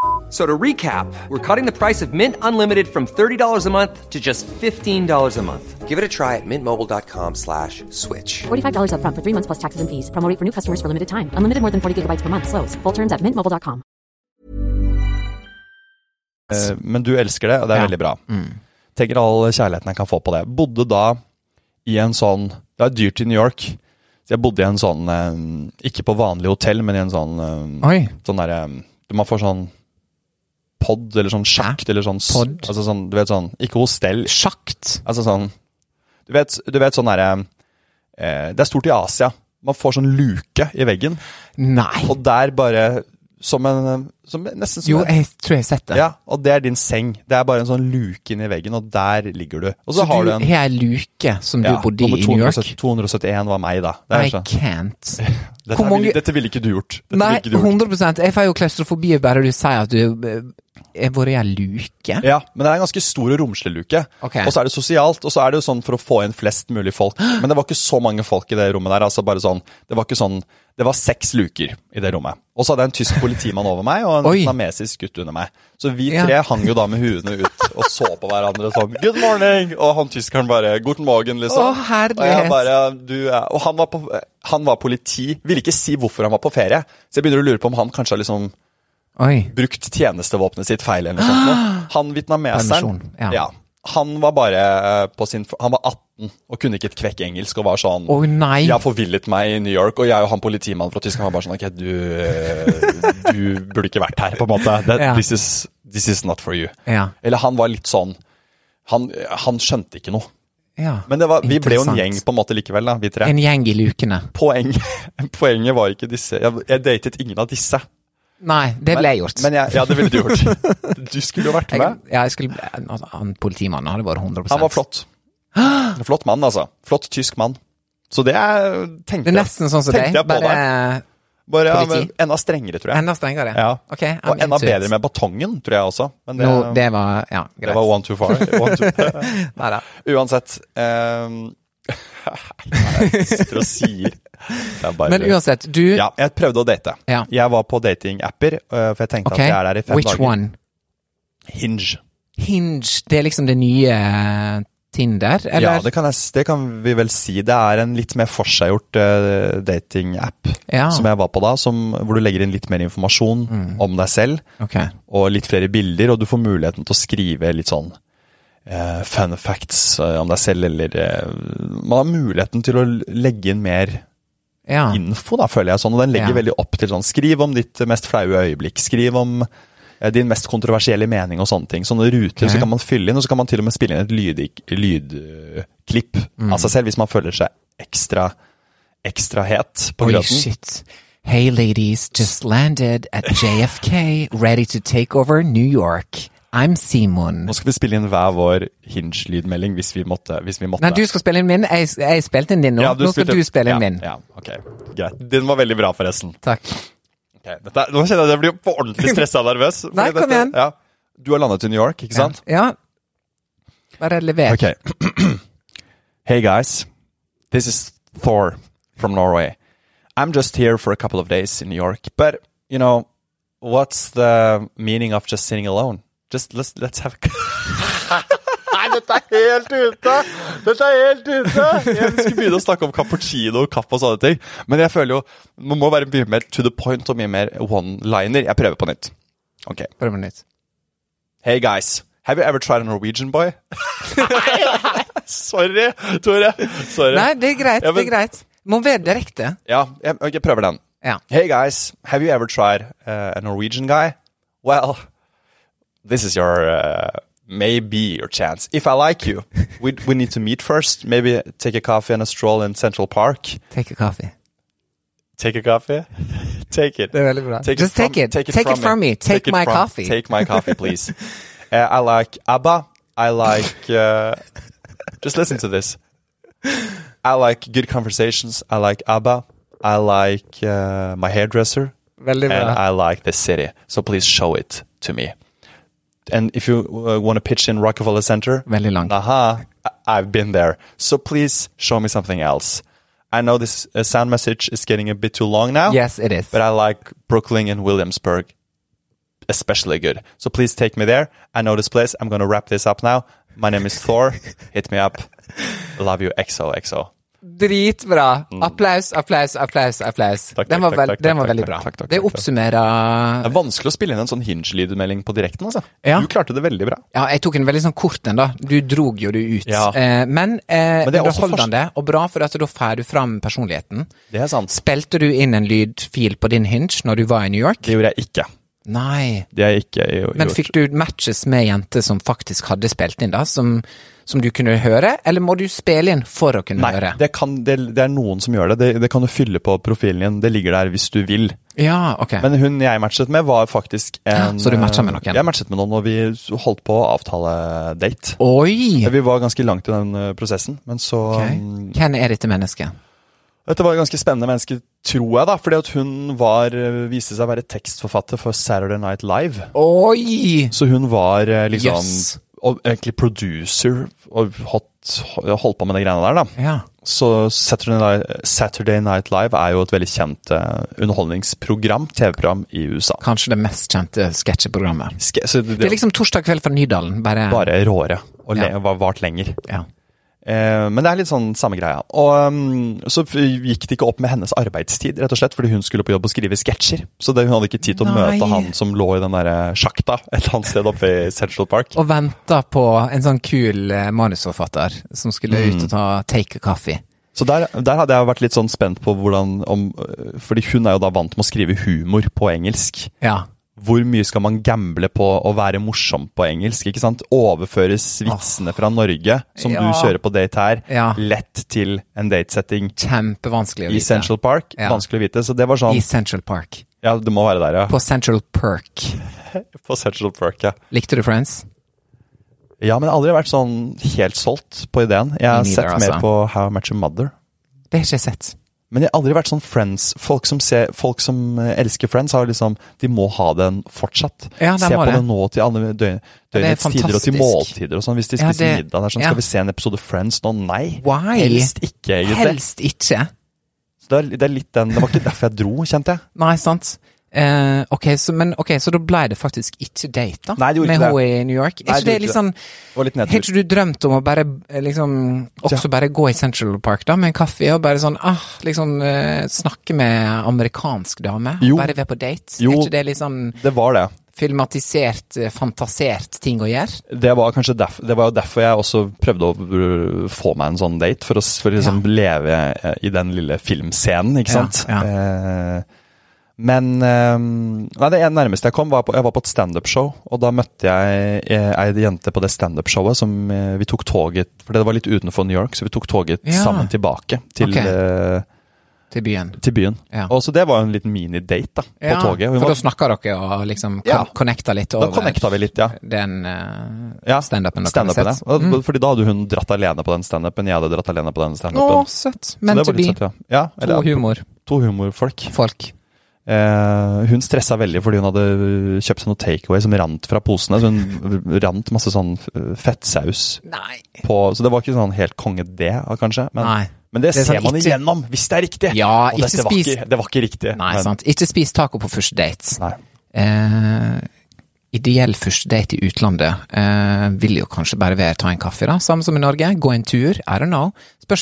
So to recap, we're cutting the price of Mint Unlimited from $30 a month to just $15 a month. Give it a try at mintmobile.com slash switch. $45 upfront for three months plus taxes and fees. Promoting for new customers for limited time. Unlimited more than 40 gigabytes per month. Slows. Full terms at mintmobile.com. Uh, Men du elsker det, og det er Ja. veldig bra. Tenker all kjærligheten jeg kan få på det. Bodde da i en sånn Det er dyrt i New York. Så jeg bodde i en sånn eh, Ikke på vanlig hotell, men i en sånn eh, Oi. Sånn derre Man får sånn pod, eller sånn sjakt, eller sånn Pod? Altså sånn, du vet sånn Ikke hostell. Sjakt? Altså sånn Du vet, du vet sånn derre eh, Det er stort i Asia. Man får sånn luke i veggen, Nei. og der bare Som en som, Nesten som Jo, jeg tror jeg har sett det. ja, og det er din seng. Det er bare en sånn luke inni veggen, og der ligger du. Og så, Så har du en har luke som du bodde i i New York? 270 271 var meg, da. Det I sånn. can't. Dette, mange- ville, dette ville ikke du gjort. Dette Nei, ikke du gjort. 100% Jeg får jo klaustrofobi bare du sier at du eh, er vært luke. Ja, men det er en ganske stor og romslig luke. Okay. Og så er det sosialt, og så er det jo sånn for å få inn flest mulig folk. Men det var ikke så mange folk i det rommet der. altså bare sånn, Det var ikke sånn, det var seks luker i det rommet. Og så hadde jeg en tysk politimann over meg og en Oi. vietnamesisk gutt under meg. Så vi Ja. tre hang jo da med huene ut og så på hverandre sånn Good morning! Og han tyskeren bare Guten morgen, liksom. Å, herlighet. Og jeg bare, du er, Og han var, på, han var politi. Ville ikke si hvorfor han var på ferie. Så jeg begynner å lure på om han kanskje har liksom Oi. brukt tjenestevåpenet sitt feil eller noe sånt. Han vietnameseren, ja. ja. Han var bare eh, på sin Han var 18 og kunne ikke et kvekk engelsk og var sånn oh, nei. 'Jeg har forvillet meg i New York, og jeg og han politimannen fra Tyskland var bare sånn Ok, du, eh, du burde ikke vært her, på en måte. That, Ja. this, is, this is not for you. Ja. Eller han var litt sånn Han, han skjønte ikke noe. ja. Men det var, vi ble jo en gjeng på en måte likevel, da, vi tre. En gjeng i lukene. Poeng, poenget var ikke disse. Jeg, jeg datet ingen av disse. Nei, det ville jeg gjort. Men jeg, ja, det ville du gjort. Du skulle jo vært jeg, med. ja, jeg skulle, altså, han politimannen hadde vært 100 Han var flott. En Flott mann, altså. Flott tysk mann. Så det er, tenkte Det er nesten sånn som tenkte deg, jeg på bare deg. Bare ja, men enda strengere, tror jeg. enda strengere. Ja. Ok, I'm Og enda bedre med batongen, tror jeg også. Men det, no, det var Ja, greit. det var one too far. One too, Neida. uansett um, Sitter og sier er bare, Men uansett, du Ja, jeg prøvde å date. Ja. Jeg var på datingapper, øh, for jeg tenkte okay. at jeg er der i fem which dager. one? Hinge. Hinge, det er liksom det nye eh, Tinder, eller? Ja, det kan, jeg, det kan vi vel si. Det er en litt mer forseggjort uh, datingapp Ja. som jeg var på da, som, hvor du legger inn litt mer informasjon om deg selv, Okay. og litt flere bilder, og du får muligheten til å skrive litt sånn eh, fun facts eh, om deg selv, eller eh, Man har muligheten til å legge inn mer Ja. info, da, føler jeg sånn, og den legger Ja. veldig opp til sånn Skriv om ditt mest flaue øyeblikk, skriv om eh, din mest kontroversielle mening og sånne ting. Sånne ruter okay. så kan man fylle inn, og så kan man til og med spille inn et lyd- lydklipp Mm. av seg selv hvis man føler seg ekstra, ekstra het på grøten. shit. Hey ladies, just landed at JFK, ready to take over New York. I'm Simon. Nå skal vi spille inn hver vår Hinge-lydmelding hvis. Hvis vi måtte. Nei, du skal spille inn min. Jeg, jeg spilte inn din nå. Ja, nå skal spilte- du spille inn ja, min. Ja, ok, greit. Din var veldig bra, forresten. Takk. Okay, dette, nå kjenner jeg at jeg blir på ordentlig stressa og nervøs. Nei, kom dette- igjen. Ja. Du har landet i New York, ikke sant? Ja. Bare lever. Okay. hey guys, this is Thor from Norway. I'm just here for a couple of days in New York, but you know, what's the meaning of just sitting alone? Just let's let's have. Nei, dette er helt ute! Dette er helt ute! Jeg skulle begynne å snakke om cappuccino og kaffe og sånne ting, men jeg føler jo man må være mye mer to the point og mye mer one-liner. Jeg prøver på nytt. Ok. Prøv på nytt. Hey guys, have you ever tried a Norwegian boy? Sorry, Tore. Sorry. Nei, det er greit. Ja, men- det er greit. Må være direkte. Ja, jeg, jeg prøver den. Ja. Hey guys, have you ever tried uh, a Norwegian guy? Well, this is your uh, maybe your chance. If I like you, we we need to meet first. Maybe take a coffee and a stroll in Central Park. Take a coffee. Take a coffee. take it. Det er veldig bra. Take Just from- take it. Take it from me. Take it my from- coffee. Take my coffee, please. uh, I like ABBA. I like. Uh, just listen to this. I like good conversations. I like ABBA. I like uh, my hairdresser. And. I like the city. So please show it to me. And if you uh, want to pitch in Rockefeller Center, Veldig lang. aha, I've been there. So please show me something else. I know this uh, sound message is getting a bit too long now. Yes, it is. But I like Brooklyn and Williamsburg especially good. So please take me there. I know this place. I'm going to wrap this up now. My name is Thor. Hit me up. Love you, XOXO. Dritbra! Applaus, applaus, applaus. applaus. Mm. Takk, den var, takk, takk, den var veldig bra. det oppsummerer Det er vanskelig å spille inn en sånn hinge-lydmelding på direkten. altså. Ja. Du klarte det veldig bra. Ja, jeg tok en veldig sånn kort en, da. Du drog jo det ut. Ja. Eh, men eh, Men det er underholdende og bra, for da får du fram personligheten. Det er sant. Spilte du inn en lydfil på din hinge når du var i New York? Det gjorde jeg ikke. Nei. Ikke gjort. Men fikk du matches med jenter som faktisk hadde spilt inn, da? Som, som du kunne høre? Eller må du spille inn for å kunne Nei, høre? det, det, det er noen som gjør det. det. Det kan du fylle på profilen din. Det ligger der hvis du vil. Ja, ok. Men hun jeg matchet med, var faktisk en så du matcha med noen? Jeg matchet med noen, og vi holdt på å avtale date. Oi! Vi var ganske langt i den eh, prosessen, men så Ok. um, Hvem er dette mennesket? Dette var et ganske spennende menneske, tror jeg, da. Fordi at hun var, eh, viste seg å være tekstforfatter for Saturday Night Live. Oi! Så hun var liksom yes. Og egentlig producer, og hot, holdt på med de greiene der, da. Ja. Så Saturday Night, Saturday Night Live er jo et veldig kjent eh, underholdningsprogram, TV-program i USA. Kanskje det mest kjente sketsjeprogrammet. Ske, det, det, Det er liksom torsdag kveld fra Nydalen, bare, bare råere, og le, Ja. var vart lenger. ja. Eh, men det er litt sånn samme greia. Og um, så gikk det ikke opp med hennes arbeidstid, rett og slett, fordi hun skulle på jobb og skrive sketsjer. Så det, hun hadde ikke tid til å Nei. møte han som lå i den der sjakta et eller annet sted oppe i Central Park. Og venta på en sånn kul eh, manusforfatter som skulle Mm. ut og ta take a coffee. Så der, der hadde jeg vært litt sånn spent på hvordan om, Fordi hun er jo da vant med å skrive humor på engelsk. Ja. Hvor mye skal man gamble på å være morsom på engelsk? ikke sant? Overføres vitsene fra Norge, som Ja. du kjører på date her, Ja. lett til en datesetting Kjempevanskelig å i vite. Central Park? Ja. Vanskelig å vite. Så det var sånn I Central Park. Ja, det må være der, ja. På Central Perk. På Central Perk, ja. Likte du Friends? Ja, men jeg har aldri vært sånn helt solgt på ideen. Jeg har sett neither, mer altså. på How I Match Your Mother. Det har ikke jeg sett. Men jeg har aldri vært sånn Friends. Folk som, ser, folk som eh, elsker Friends, har liksom, de må ha den fortsatt. Ja, se på det. det nå til alle døgn, døgnets tider og til måltider og sånn. Hvis de Ja, spiser det- middag, der, er sånn, ja. skal vi se en episode Friends nå? Nei. Why? Helst ikke, egentlig. Helst ikke. Så det, er, det er litt den, det var ikke derfor jeg dro, kjente jeg. Nei, sant. Eh, ok, så, men, ok, så da ble det faktisk ikke date, da? Nei, med henne i New York? Nei, Er det ikke det litt sånn Har ikke du drømt om å bare eh, liksom Også bare gå i Central Park da med en kaffe og bare sånn ah, liksom uh, snakke med amerikansk dame? Jo. Bare være på date? Jo. Er ikke det litt sånn Det var det. filmatisert, fantasert ting å gjøre? Det var kanskje derf, det var derfor jeg også prøvde å uh, få meg en sånn date, for å, for liksom ja. leve i den lille filmscenen, ikke sant? ja. Eh, men eh, nei, det nærmeste jeg kom, var på, jeg var på et standupshow. og da møtte jeg eh, ei jente på det standupshowet som eh, vi tok toget For det var litt utenfor New York, så vi tok toget Ja. sammen tilbake til, okay. eh, Til byen? til byen. Ja. Og så det var en liten minidate da, på Ja, toget. For var, da snakka dere og liksom Ja. connecta litt da over connecta vi litt, ja. den uh, ja standupen dere stand har sett? Mm. Fordi da hadde hun dratt alene på den standupen, jeg hadde dratt alene på den Å, søtt. Men to be. søtt, ja. ja To humor. To humorfolk. Folk. Eh, hun stressa veldig fordi hun hadde kjøpt seg noe takeaway som rant fra posene. Så hun rant masse sånn eh, fettsaus Nei. på Så det var ikke sånn helt konge det, kanskje. Men, men det, Det er ser sånn man ikke- igjennom, hvis det er riktig! Ja, Og dette var ikke, det var ikke riktig. Nei, men- sant. Ikke spis taco på første date. Eh, ideell første date i utlandet eh, vil jo kanskje bare være ta en kaffe, da. Samme som i Norge. Gå en tur. I don't know. Hva,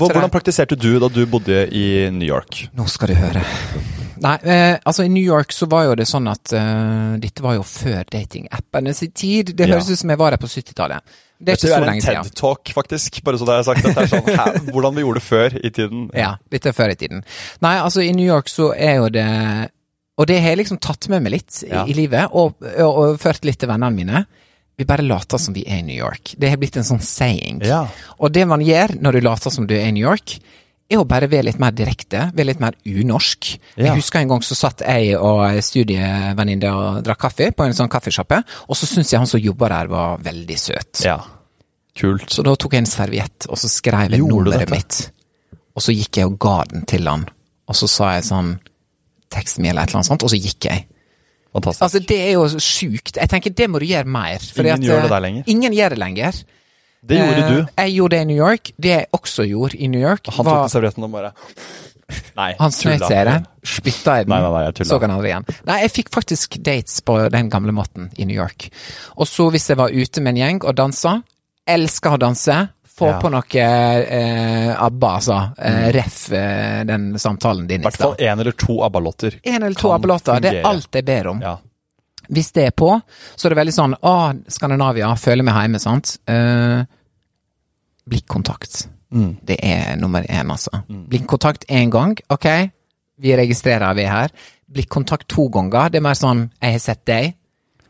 hvordan praktiserte du da du bodde i New York? Nå skal du høre. Nei, eh, altså i New York så var jo det sånn at eh, dette var jo før datingappene sin tid. Det høres ut som jeg var der på 70-tallet. Det er ikke så er en. TED-talk, faktisk. Bare så det er sagt. Dette er sånn, hvordan vi gjorde det før i tiden. Ja, litt før i tiden. Nei, altså i New York så er jo det Og det har jeg liksom tatt med meg litt i, Ja. i livet, og, og, og ført litt til vennene mine. Vi bare later som vi er i New York. Det har blitt en sånn saying. Ja. Og det man gjør når du later som du er i New York, er å bare være litt mer direkte, være litt mer unorsk. Ja. Jeg husker en gang så satt jeg og studievenninne og drakk kaffe på en sånn kaffesjappe, og så syntes jeg han som jobba der var veldig søt. ja. Kult. Så da tok jeg en serviett, og så skrev jeg Gjorde nummeret dette? mitt. Og så gikk jeg og ga den til han, og så sa jeg sånn Tekst meg eller et eller annet sånt, og så gikk jeg. Fantastisk. Altså, det er jo sjukt. Jeg tenker det må du gjøre mer. Ingen at, gjør det eh, der lenger. Ingen gjør det lenger. Det gjorde Eh, du. Jeg gjorde det i New York. Det jeg også gjorde i New York, Han tok var servietten og bare Nei, Han snøt seg i det, spytta i den, Nei, nei, nei, så han aldri igjen. Nei, jeg fikk faktisk dates på den gamle måten i New York. Og så hvis jeg var ute med en gjeng og dansa, Elsker å danse, få Ja. på noe eh, ABBA, altså. Eh, ref eh, den samtalen din I hvert fall én eller to ABBA-låter. En eller to ABBA-låter, det er alt jeg ber om. Ja. Hvis det er på, så er det veldig sånn Å, Skandinavia, føler meg hjemme, sant. Eh, blikkontakt. Mm. Det er nummer én, altså. Blikkontakt én gang, ok, vi registrerer vi er her. Blikkontakt to ganger, det er mer sånn 'jeg har sett deg'.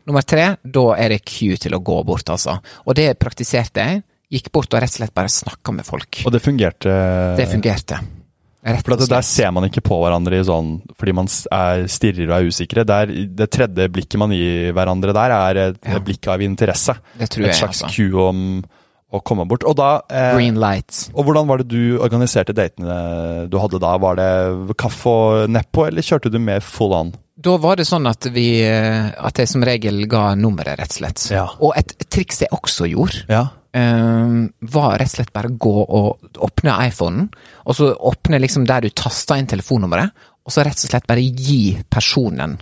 Nummer tre, da er det cue til å gå bort, altså. Og det praktiserte jeg. Gikk bort og rett og slett bare snakka med folk. Og det fungerte. Det fungerte. For der ser man ikke på hverandre i sånn fordi man er stirrer og er usikre. Der, det tredje blikket man gir hverandre der, er et Ja. blikk av interesse. Det tror Et jeg, slags altså. cue om å komme bort. Og da eh, Green light. Og hvordan var det du organiserte datene du hadde da? Var det kaffe og nedpå, eller kjørte du mer full on? Da var det sånn at vi At jeg som regel ga nummeret, rett og slett. Ja. Og et triks jeg også gjorde, Ja. eh, var rett og slett bare gå og åpne iPhonen, og så åpne liksom der du tasta inn telefonnummeret, og så rett og slett bare gi personen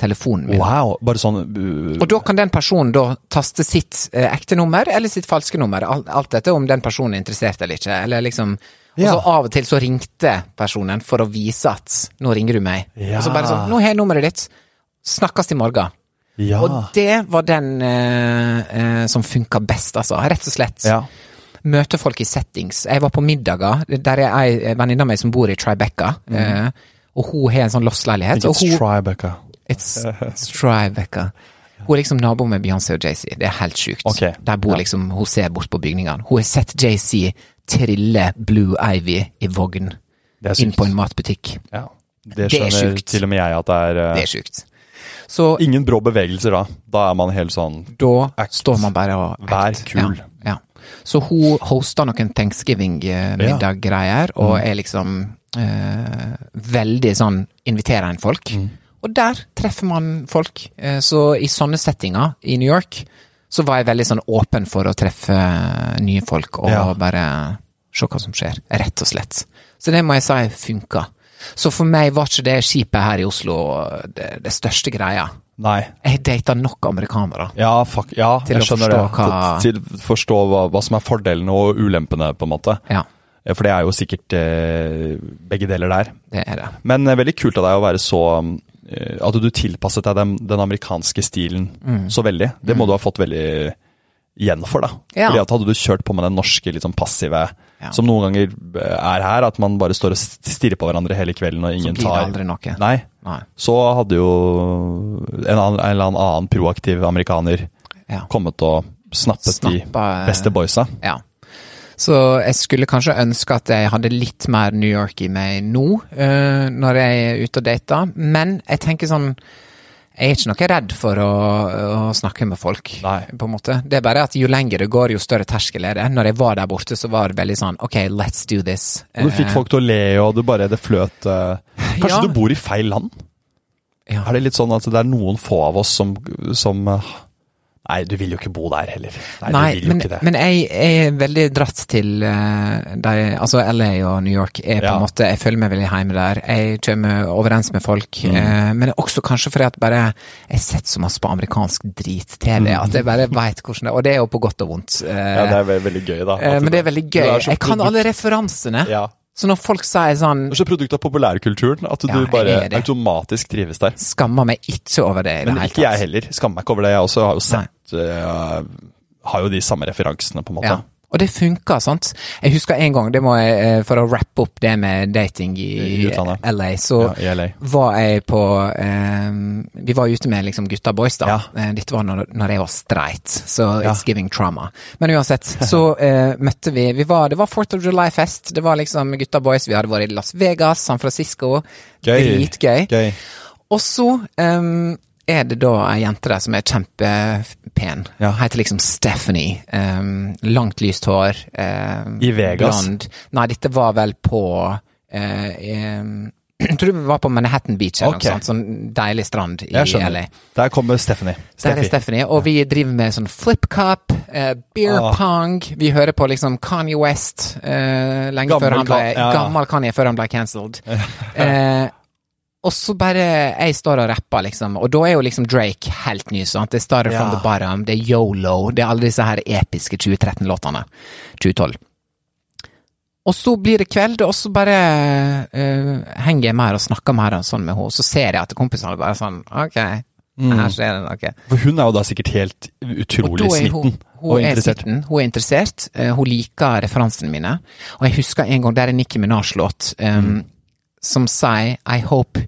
telefonen min. Wow. Bare sånn uh, Og da kan den personen da taste sitt eh, ekte nummer eller sitt falske nummer, alt, alt dette om den personen er interessert eller ikke. Eller liksom Og så Ja. av og til så ringte personen for å vise at 'nå ringer du meg'. Ja. Og så bare sånn 'nå har jeg nummeret ditt', snakkes i morgen. Ja. Og det var den eh, eh, som funka best, altså. Rett og slett. ja. Møte folk i settings. Jeg var på middager. Der er ei venninne av meg som bor i Tribeca. eh, og hun har en sånn loftsleilighet. Og It's hun, Tribeca. It's, it's Tribeca. Hun er liksom nabo med Beyoncé og Jay-Z. Det er helt sjukt. Okay. Der bor liksom, Hun ser bort på bygningene. Hun har sett Jay-Z trille Blue Ivy i vogn inn på en matbutikk. Ja. Det Det er skjønner sjukt. til og med jeg at det er uh, Det er sjukt. Så Ingen brå bevegelser da. Da er man helt sånn da Act. står man bare og Vær kul. Ja, ja. Så hun hoster noen Thanksgiving-middag-greier, og Mm. er liksom uh, veldig sånn inviterer en folk. Mm. Og der treffer man folk. Eh, så i sånne settinger i New York, så var jeg veldig sånn åpen for å treffe nye folk, og Ja. bare se hva som skjer. Rett og slett. Så det må jeg si funka. Så for meg var ikke det skipet her i Oslo det, det største greia. Nei. Jeg data nok amerikanere. Ja, fuck, ja Til å forstå det. hva- Til, til forstå hva, hva som er fordelene og ulempene, på en måte. Ja, For det er jo sikkert eh, begge deler der. det er det. Men eh, veldig kult av deg å være så eh, At du tilpasset deg den, den amerikanske stilen så veldig. Det må du ha fått veldig igjen for, da. Mm. Ja. Fordi at Hadde du kjørt på med den norske litt sånn passive, Ja. som noen ganger eh, er her, at man bare står og stirrer på hverandre hele kvelden og Så ingen blir det tar aldri noe. Nei. Nei. Så hadde jo en, annen, en eller annen proaktiv amerikaner Ja. kommet og snappet Snappa, de beste boysa. Ja. Så jeg skulle kanskje ønske at jeg hadde litt mer New York i meg nå, uh, når jeg er ute og dater, men jeg tenker sånn jeg er ikke noe redd for å, å snakke med folk, Nei. på en måte. Det er bare at jo lenger det går, jo større terskel er det. Når jeg var der borte, så var det veldig sånn OK, let's do this. Og du fikk Eh, folk til å le, og du bare Det fløt eh, Kanskje Ja. du bor i feil land? Ja. Er det litt sånn at det er noen få av oss som, som Nei, du vil jo ikke bo der heller. Nei, Nei, du vil jo men, ikke det. men jeg er veldig dratt til uh, de, altså LA og New York. Er på Ja. en måte, Jeg føler meg veldig hjemme der. Jeg kommer overens med folk. Mm. Uh, men også kanskje fordi at bare jeg har sett så masse på amerikansk drit-TV at jeg bare veit hvordan det. Og det er jo på godt og vondt. eh, Mm. ja, det er veldig, gøy, da. eh, men det er veldig gøy. er Jeg kan alle referansene. Ja. Så når folk sier sånn Du er så produkt av populærkulturen at du Ja, du bare automatisk trives der. Skammer meg ikke over det Men det hele ikke jeg heller. Skammer meg ikke over det. Jeg også har jo sett eh, Har jo de samme referansene, på en måte. Ja. Og det funka, sant. Jeg husker en gang, det må jeg, eh, for å rappe opp det med dating i, I utlandet. LA, så Ja, i LA. var jeg på eh, Vi var ute med liksom gutta boys, da. Ja. Dette var når, når jeg var streit, så Ja. it's giving trauma. Men uansett, så eh, møtte vi, vi var, Det var Fourth of July-fest. Det var liksom gutta boys. Vi hadde vært i Las Vegas, San Francisco. Gøy. Dritgøy. Gøy. Og så ehm, er det da ei jente der som er kjempepen. Ja. Heter liksom Stephanie. Um, langt, lyst hår. Um, I Vegas? Blond. Nei, dette var vel på uh, um, Jeg tror vi var på Manhattan Beach eller okay. noe sånt. Sånn deilig strand i. LA. Der kommer Stephanie. Der er Stephanie, og vi driver med sånn flip cup, eh, beer Ah. pong. Vi hører på liksom Kanye West eh, lenge Gammel før han ble ja. Gammel Kanye før han ble cancelled. eh, og så bare Jeg står og rapper, liksom, og da er jo liksom Drake helt ny, sant. Det er Starter from Ja. the bottom, det er Yolo, det er alle disse her episke 2013-låtene. 2012. Og så blir det kveld, og så bare uh, henger jeg mer og snakker mer og sånn med henne. Så ser jeg at kompisene bare sånn Ok, Mm. her skjer det noe. For hun er jo da sikkert helt utrolig smitten hun, hun er smitten, hun er interessert, uh, hun liker referansene mine. Og jeg husker en gang, det er en Nicki Minaj-låt, um, Mm. Som sier I hope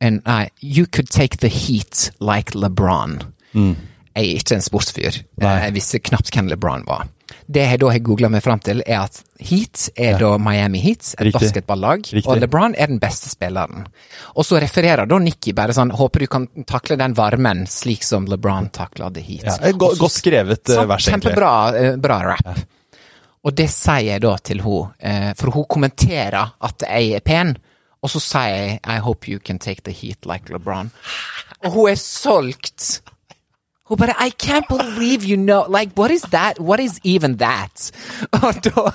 and I, you could take the heat like LeBron. Mm. Jeg er ikke en sportsfyr. Nei. Jeg visste knapt hvem LeBron var. Det jeg da har googla meg fram til, er at Heat er da Miami Heat, et Riktig. basketballag, Riktig. og LeBron er den beste spilleren. Og så refererer da Nikki bare sånn Håper du kan takle den varmen slik som LeBron takla The Heat. Ja, go Også, godt skrevet eh, vers, egentlig. Kjempebra eh, bra rap. Og det sier jeg da til hun, eh, for hun kommenterer at jeg er pen, og så sier jeg I hope you can take the heat like LeBron. Og hun er solgt. Hun bare I can't believe you know Like, what is that? What is even that? Og da,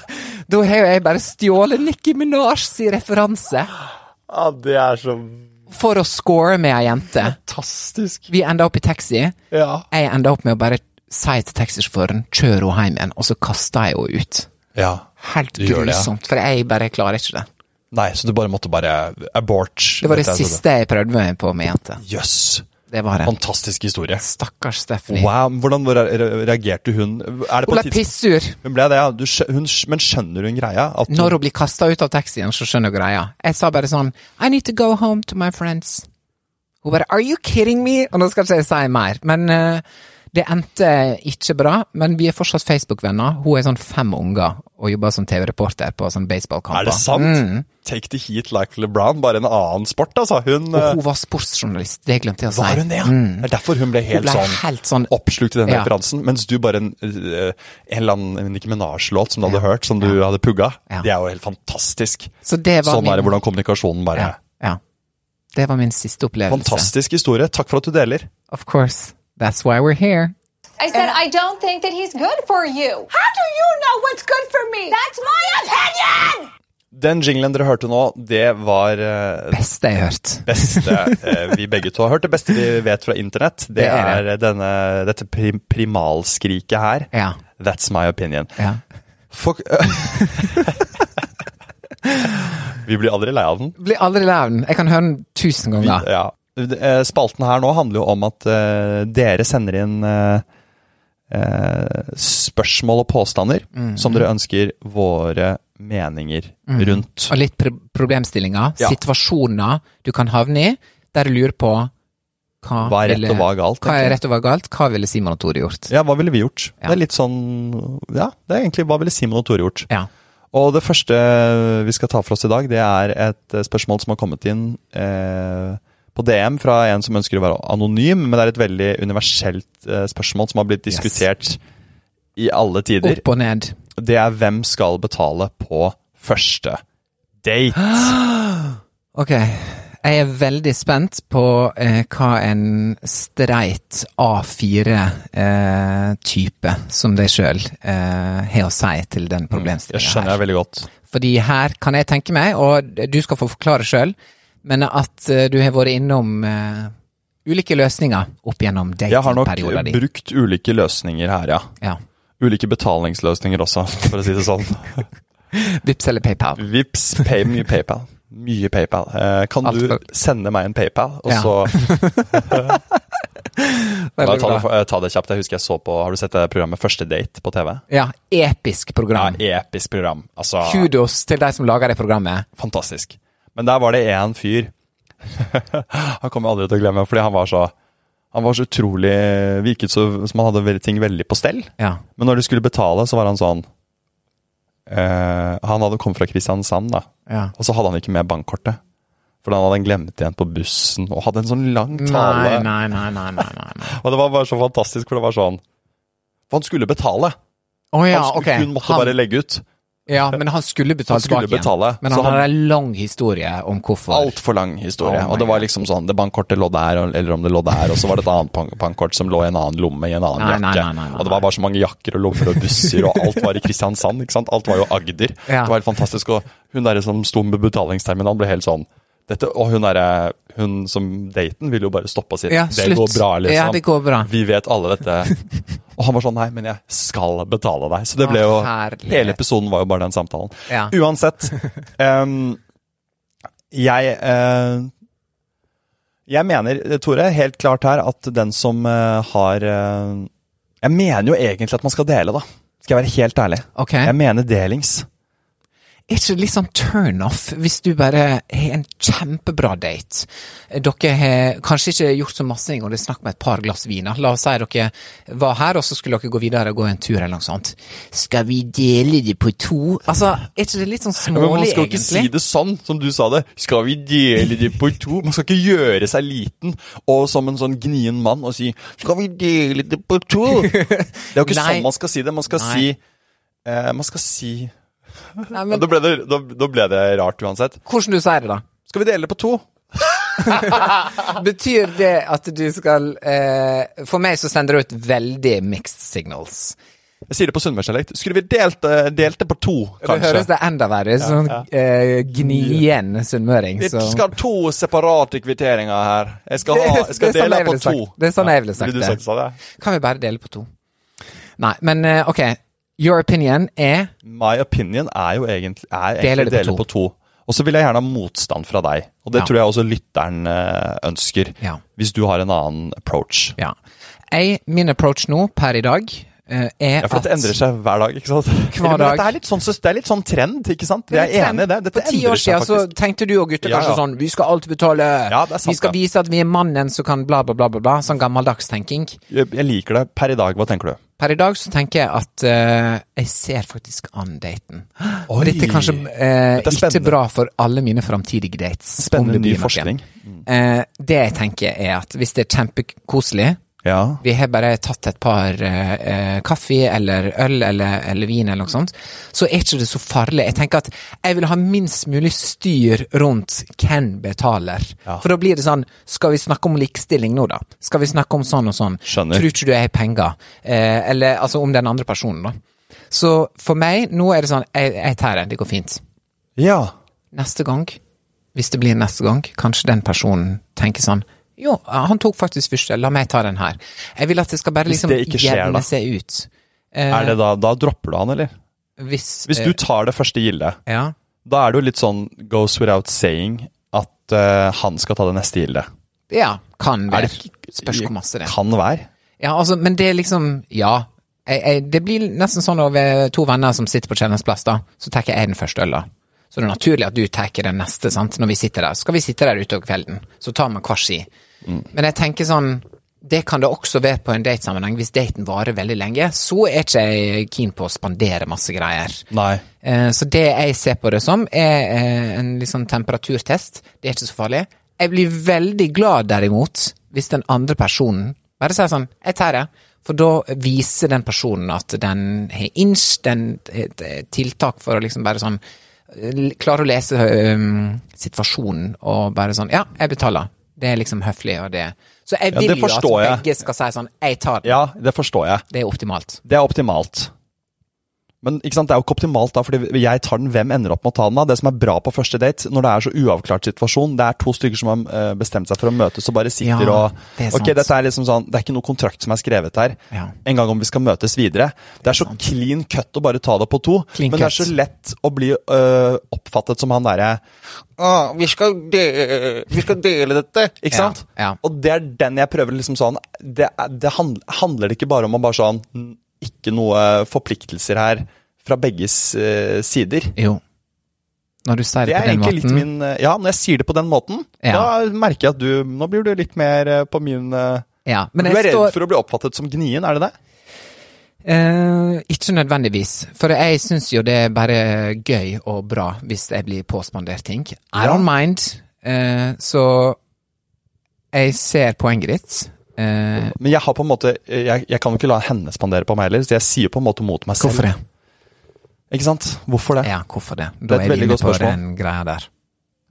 da har jeg bare stjålet Nikki Minaj sin referanse Ja, det er så for å score med ei jente. fantastisk. Vi enda opp i taxi. Ja. Jeg enda opp med å bare si til taxisjåføren kjør henne hjem igjen, og så kaster jeg henne ut. ja. Helt grusomt, det, ja. for jeg bare klarer ikke det. Nei, så du bare måtte bare abort. Det var det altså. siste jeg prøvde meg på med jente. Jøss. Det var det. Fantastisk historie. Stakkars Stephanie. Wow, Hvordan re- re- reagerte hun? Er det på Hun ble pissur. Hun ble det, ja. Du, hun, men skjønner hun greia? At Når hun blir kasta ut av taxien, så skjønner hun greia. Jeg sa bare sånn I need to go home to my friends. Hun bare Are you kidding me? Og nå skal ikke jeg si mer, men eh, det endte ikke bra. Men vi er fortsatt Facebook-venner. Hun er sånn fem unger og jobber som TV-reporter på sånn baseballkamper. Er det sant? Mm. Take the heat like LeBron, bare en annen sport, altså. Hun Og eh, hun var sportsjournalist, det glemte jeg å si. Var hun det, ja? Mm. Det er derfor hun ble Hun helt ble sånn helt sånn oppslukt i den Ja. referansen, mens du bare en, eh, en eller annen Nicki Minaj-låt som du hadde hørt, som du hadde pugga. Ja. Det er jo helt fantastisk. Så det var Sånn er det hvordan kommunikasjonen bare ja, ja. Det var min siste opplevelse. Fantastisk historie. Takk for at du deler. Of course. That's why we're here. I said, I don't think that he's good for you. How do you know what's good for me? That's my opinion! Den jinglen dere hørte nå, det var eh, Beste jeg har hørt. beste eh, vi begge to har hørt. Det beste vi vet fra internett, det, Det er er denne, dette prim primalskriket her. Ja. That's my opinion. ja. Fuck vi blir aldri lei av den. Blir aldri lei av den. Jeg kan høre den tusen ganger. Ja. Eh, Spalten her nå handler jo om at eh, dere sender inn eh, spørsmål og påstander Mm. som dere ønsker våre meninger rundt. Og litt pr problemstillinger. Ja. Situasjoner du kan havne i, der du lurer på hva, Hva er rett ville- og hva er galt, Hva er rett og hva er galt? Hva ville Simon og Tore gjort? Ja, hva ville vi gjort? Ja. Det er litt sånn Ja, det er egentlig hva ville Simon og Tore gjort? Ja. Og det første vi skal ta for oss i dag, det er et spørsmål som har kommet inn eh, på DM fra en som ønsker å være anonym, men det er et veldig universelt eh, spørsmål som har blitt Yes. diskutert i alle tider. Opp og ned. Det er hvem skal betale på første date? Ok. Jeg er veldig spent på eh, hva en streit A4-type som deg sjøl eh, har å si til den Det Jeg skjønner jeg veldig godt. Fordi her kan jeg tenke meg, og du skal få forklare sjøl, men at eh, du har vært innom eh, ulike løsninger opp gjennom Jeg har nok din. brukt ulike løsninger her, ja. Ja. Ulike betalingsløsninger også, for å si det sånn. Vips eller PayPal. Vips, pay, mye PayPal. Mye PayPal. Eh, kan du sende meg en PayPal, og Ja. så Veldig ta, det, ta det kjapt. Jeg husker jeg så på Har du sett det programmet Første date på TV? Ja, episk program. Ja, episk program. Altså, Kudos til de som lager det programmet. fantastisk. Men der var det én fyr Han kommer aldri til å glemme, fordi han var så Han var så utrolig Virket så, som han hadde ting veldig på stell. Ja. Men når de skulle betale, så var han sånn eh, Han hadde kommet fra Kristiansand, da. ja. Og så hadde han ikke med bankkortet. For han hadde glemt igjen på bussen, og hadde en sånn lang tale. Nei, nei, nei, nei, nei. Og det var bare så fantastisk, for det var sånn For han skulle betale. Han, måtte Han- bare legge ut. Ja, men han skulle betale Han skulle tilbake igjen. betale, Men han han- hadde en lang historie om hvorfor. Altfor lang historie. Oh og det var liksom sånn Det bankkortet lå der, eller om det lå der, og så var det et annet bankkort som lå i en annen lomme i en annen Nei, jakke. nei, nei, og det var bare så mange jakker og lommer og busser, og alt var i Kristiansand. ikke sant? Alt var jo Agder. Ja. Det var helt fantastisk. Og hun der som sto med betalingsterminalen, ble helt sånn dette, Og hun er, Hun som daten vil jo bare stoppe og si Ja, det går bra, liksom. Ja, det går bra. Vi vet alle dette. Og han var sånn nei, men jeg skal betale deg. Så det ble jo herlighet. Hele episoden var jo bare den samtalen. Ja. Uansett. Um, jeg uh, Jeg mener, Tore, helt klart her at den som uh, har uh, Jeg mener jo egentlig at man skal dele, da. Skal jeg være helt ærlig. Okay. Jeg mener delings. Er ikke det litt sånn turnoff hvis du bare har en kjempebra date? Dere har kanskje ikke gjort så masse engang, det er snakk om et par glass vin. La oss si dere var her, og så skulle dere gå videre og gå en tur eller noe sånt. Skal vi dele det på to? Altså, er ikke det litt sånn smålig, Men man skal egentlig? ikke si det sånn, som du sa det. Skal vi dele det på to? Man skal ikke gjøre seg liten og som en sånn gnien mann og si 'Skal vi dele det på to?' Det er jo ikke Nei. sånn man skal si det. Man skal Nei. si eh, Man skal si Nei, men, da, ble det, da, da ble det rart uansett. hvordan du sier det, da? Skal vi dele det på to? Betyr det at du skal eh, For meg så sender det ut veldig mixed signals. Jeg sier det på sunnmørsdialekt. Skulle vi delt, det- delt det på to, Det høres det enda verre Sånn eh, gnien sunnmøring. Vi så- skal ha to separate kvitteringer her. Jeg skal, ha, jeg skal Det er sånn jeg på sagt. to. Det er sånn jeg ville sagt du det. sagt sånn, ja? Kan vi bare dele på to? Nei, men eh, ok. Your opinion er My opinion er jo egentlig, er Deler egentlig det på to. på to. Og så vil jeg gjerne ha motstand fra deg. Og det Ja. tror jeg også lytteren eh, ønsker. Ja. Hvis du har en annen approach. Ja. Jeg, min approach nå, per i dag, er Ja, for at det endrer seg hver dag, ikke sant? Hver dag. Det er litt sånn, det er litt sånn trend, ikke sant? Jeg er enig i det. Dette For ti år siden så tenkte du og gutter Ja, kanskje sånn Vi skal alt betale. Ja, det er sant, vi skal vise at vi er mannen som kan bla, bla, bla, bla. bla. Sånn gammeldags tenking. Jeg, jeg liker det per i dag. Hva tenker du? Per i dag så tenker jeg at uh, jeg ser faktisk an daten. Og dette er kanskje uh, Dette er ikke bra for alle mine framtidige dates. Spennende ny forskning. Mm. Eh, det jeg tenker er at hvis det er kjempekoselig Ja. vi har bare tatt et par eh, eh, kaffe eller øl eller, eller vin eller noe sånt, så er ikke det så farlig. Jeg tenker at jeg vil ha minst mulig styr rundt hvem betaler. Ja. For da blir det sånn, skal vi snakke om likestilling nå da? Skal vi snakke om sånn og sånn? Skjønner. Tror ikke du jeg har penger? Eh, eller altså om den andre personen da. Så for meg, nå er det sånn, jeg, jeg tar det, det går fint. ja. Neste gang, hvis det blir neste gang, kanskje den personen tenker sånn jo, han tok faktisk første, la meg ta den her. Jeg vil at det skal bare liksom jevne seg ut. Eh, Er det da, da dropper du han, eller? Hvis, Hvis eh, du tar det første gildet, Ja. da er det jo litt sånn goes without saying at uh, han skal ta det neste gildet. ja, kan være. det- Spørs hvor masse det. Kan være. Ja, altså, men det er liksom Ja. Jeg, jeg, det blir nesten sånn over to venner som sitter på Kjellens plass, da. Så tar jeg den første øla. Så det er naturlig at du tar den neste, sant, når vi sitter der. Så skal vi sitte der utover kvelden. Så tar man hver Men jeg tenker sånn Det kan det også være på en datesammenheng. Hvis daten varer veldig lenge, så er ikke jeg keen på å spandere masse greier. Nei. Eh, Så det jeg ser på det som, er en en sånn temperaturtest. Det er ikke så farlig. Jeg blir veldig glad derimot, hvis den andre personen bare sier sånn, jeg tar det. For da viser den personen at den har inch, den tiltak for å liksom bare sånn Klare klarer å lese um, situasjonen og bare sånn Ja, jeg betaler. Det er liksom høflig, og det Så jeg vil ja, jo at begge jeg. skal si sånn Jeg tar den. Ja, det forstår jeg. Det er optimalt. Det er optimalt. Men ikke sant, det er jo ikke optimalt da, fordi jeg tar den, hvem ender opp med å ta den da? Det som er bra på første date, når det er så uavklart situasjon, det er to stykker som har eh, bestemt seg for å møtes og bare sitter Ja, og det er Ok, dette er liksom sånn, det er ikke noe kontrakt som er skrevet her. Ja. En gang om vi skal møtes videre. Det er så clean cut å bare ta det på to, Clean men det er så lett å bli øh, oppfattet som han derre Ah, vi, skal dele, vi skal dele dette, ikke Ja, sant? ja. Og det er den jeg prøver liksom sånn Det, det handler, handler ikke bare om å bare sånn Ikke noe forpliktelser her fra begges eh, sider. Jo. Når du sier Det det på den måten min eh, Ja, når jeg sier det på den måten, Ja. da merker jeg at du Nå blir du litt mer eh, på min Ja, men Du er redd står for å bli oppfattet som gnien, er det det? Eh, ikke nødvendigvis, for jeg syns jo det er bare gøy og bra hvis jeg blir påspandert ting. I don't mind. Eh, så jeg ser poenget ditt. Eh, Men jeg har på en måte Jeg, jeg kan jo ikke la henne spandere på meg heller, så jeg sier på en måte mot meg selv. hvorfor det? Ikke sant? Hvorfor det? Ja, hvorfor det? Det er et er vi veldig inne godt på spørsmål. den greia der.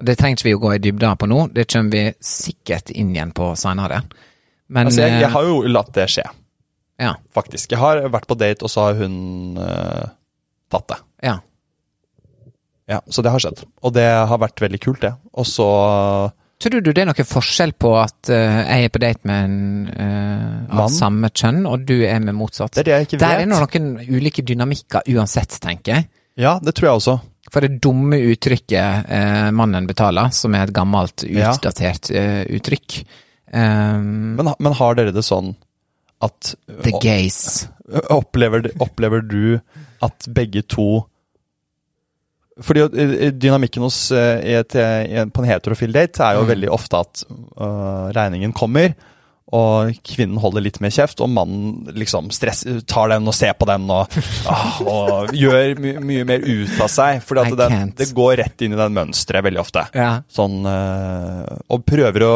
Det trenger ikke vi å gå i dybda på nå, det kommer vi sikkert inn igjen på seinere. Men Altså, jeg, eh, jeg har jo latt det skje, ja, faktisk. Jeg har vært på date, og så har hun eh, tatt det. ja. Ja, Så det har skjedd. Og det har vært veldig kult, det. Og så Tror du det er noen forskjell på at uh, jeg er på date med en uh, av samme kjønn, og du er med motsatt? Det er det jeg ikke Der vet. er noen ulike dynamikker uansett, tenker jeg. Ja, det tror jeg også. For det dumme uttrykket uh, 'mannen betaler', som er et gammelt, utdatert uttrykk um, Men, men har dere det sånn at The gays. Opplever, opplever du at begge to Fordi eh, dynamikken hos, eh, et, på en heterofil date er jo Mm. veldig ofte at uh, regningen kommer, og kvinnen holder litt mer kjeft, og mannen liksom stress, tar den og ser på den og, ah, og gjør my, mye mer ut av seg. For det går rett inn i den mønsteret veldig ofte. Ja. Sånn, øh, og prøver å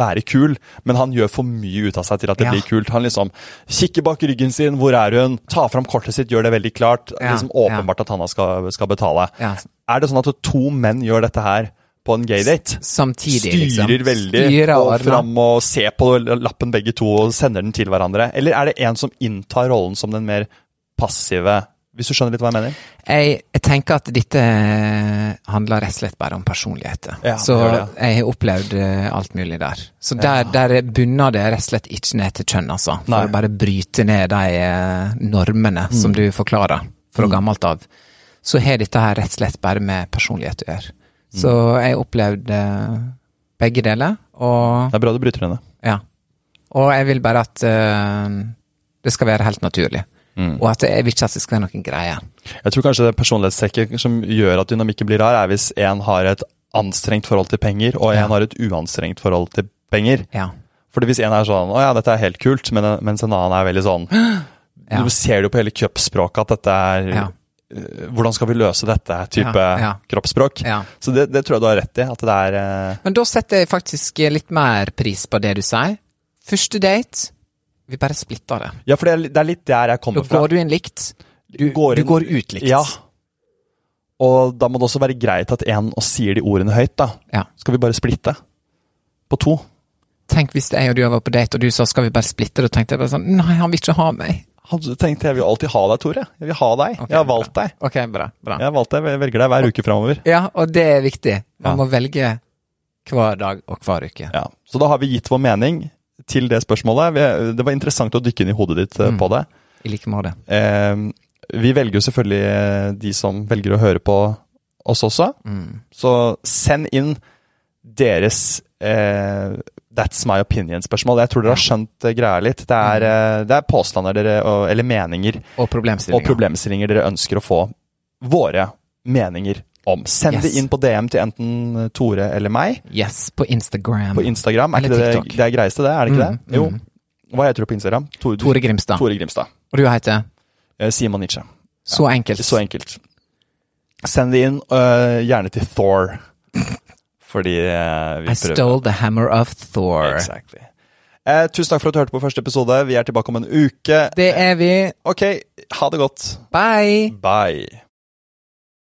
være kul, men han gjør for mye ut av seg til at det Ja. blir kult. Han liksom kikker bak ryggen sin, hvor er hun? Tar fram kortet sitt, gjør det veldig klart. Ja, liksom Åpenbart at han skal, skal betale. Er det sånn at to menn gjør dette her på en gaydate? Samtidig, liksom. Styrer veldig Styrer og fram og ser på lappen begge to og sender den til hverandre? Eller er det en som inntar rollen som den mer passive Hvis du skjønner litt hva jeg mener? Jeg, jeg tenker at dette handler rett og slett bare om personligheter. Ja, så det jeg har opplevd eh, alt mulig der. Så der, der bunner det rett og slett ikke ned til kjønn, altså. For Nei. å bare bryte ned de normene normene som du forklarer fra gammelt av. Så har dette her rett og slett bare med personlighet å gjøre. Så jeg opplevde begge deler, og Det er bra du bryter henne. ja. Og jeg vil bare at uh, det skal være helt naturlig. Og at jeg vil ikke at det skal være noen greie. Jeg tror kanskje det personlighetstrekket som gjør at dynamikken blir rar, er hvis en har et anstrengt forhold til penger, og en Ja. har et uanstrengt forhold til penger. Ja. Fordi hvis en er sånn 'Å ja, dette er helt kult', mens en annen er veldig sånn Ja. Du ser det jo på hele kroppsspråket at dette er Ja. Eh, Hvordan skal vi løse dette? type Ja, ja. kroppsspråk. Ja. Så det, det tror jeg du har rett i. At det er Uh... Men da setter jeg faktisk litt mer pris på det du sier. Første date, vi bare splitter det. Ja, for det er, det er litt der jeg kommer fra. Da går du inn likt. Du Går du går ut likt. Ja. Og da må det også være greit at en og sier de ordene høyt, da. Ja. Skal vi bare splitte? På to? Tenk hvis jeg og du var på date, og du sa skal vi bare splitte, da tenkte jeg bare sånn Nei, han vil ikke ha meg. Hadde tenkt jeg vil alltid ha deg, Tore. Jeg vil ha deg. Okay, jeg har valgt deg. Ok, bra. bra. Jeg har valgt deg, jeg velger deg hver uke framover. Ja, og det er viktig. Man må velge hver dag og hver uke. Ja. Så da har vi gitt vår mening til det spørsmålet. Det var interessant å dykke inn i hodet ditt eh, Mm. på det. I like måte. Eh, vi velger jo selvfølgelig eh, de som velger å høre på oss også. Mm. Så send inn deres eh, That's my opinion-spørsmål. Jeg tror dere har skjønt eh, greia litt. Det er, eh, det er påstander dere, eller meninger Og og problemstillinger. problemstillinger dere ønsker å få våre meninger om. Send Yes. det inn på DM til enten Tore eller meg Yes, på Instagram. på Instagram. Er Eller ikke det TikTok. det er greieste, det? Er det ikke Mm, det? Jo. mm. Hva heter du på Instagram? Tore, Tore Grimstad. Tore Grimstad. Og du heter? Eh, Simon Nietzsche. Så enkelt. Så enkelt. Send det inn, uh, gjerne til Thor. Fordi eh, vi I prøver. stole the hammer of Thor. Exactly. Eh, tusen takk for at du hørte på første episode. Vi er tilbake om en uke. Det er vi. Ok, ha det godt. Bye! Bye.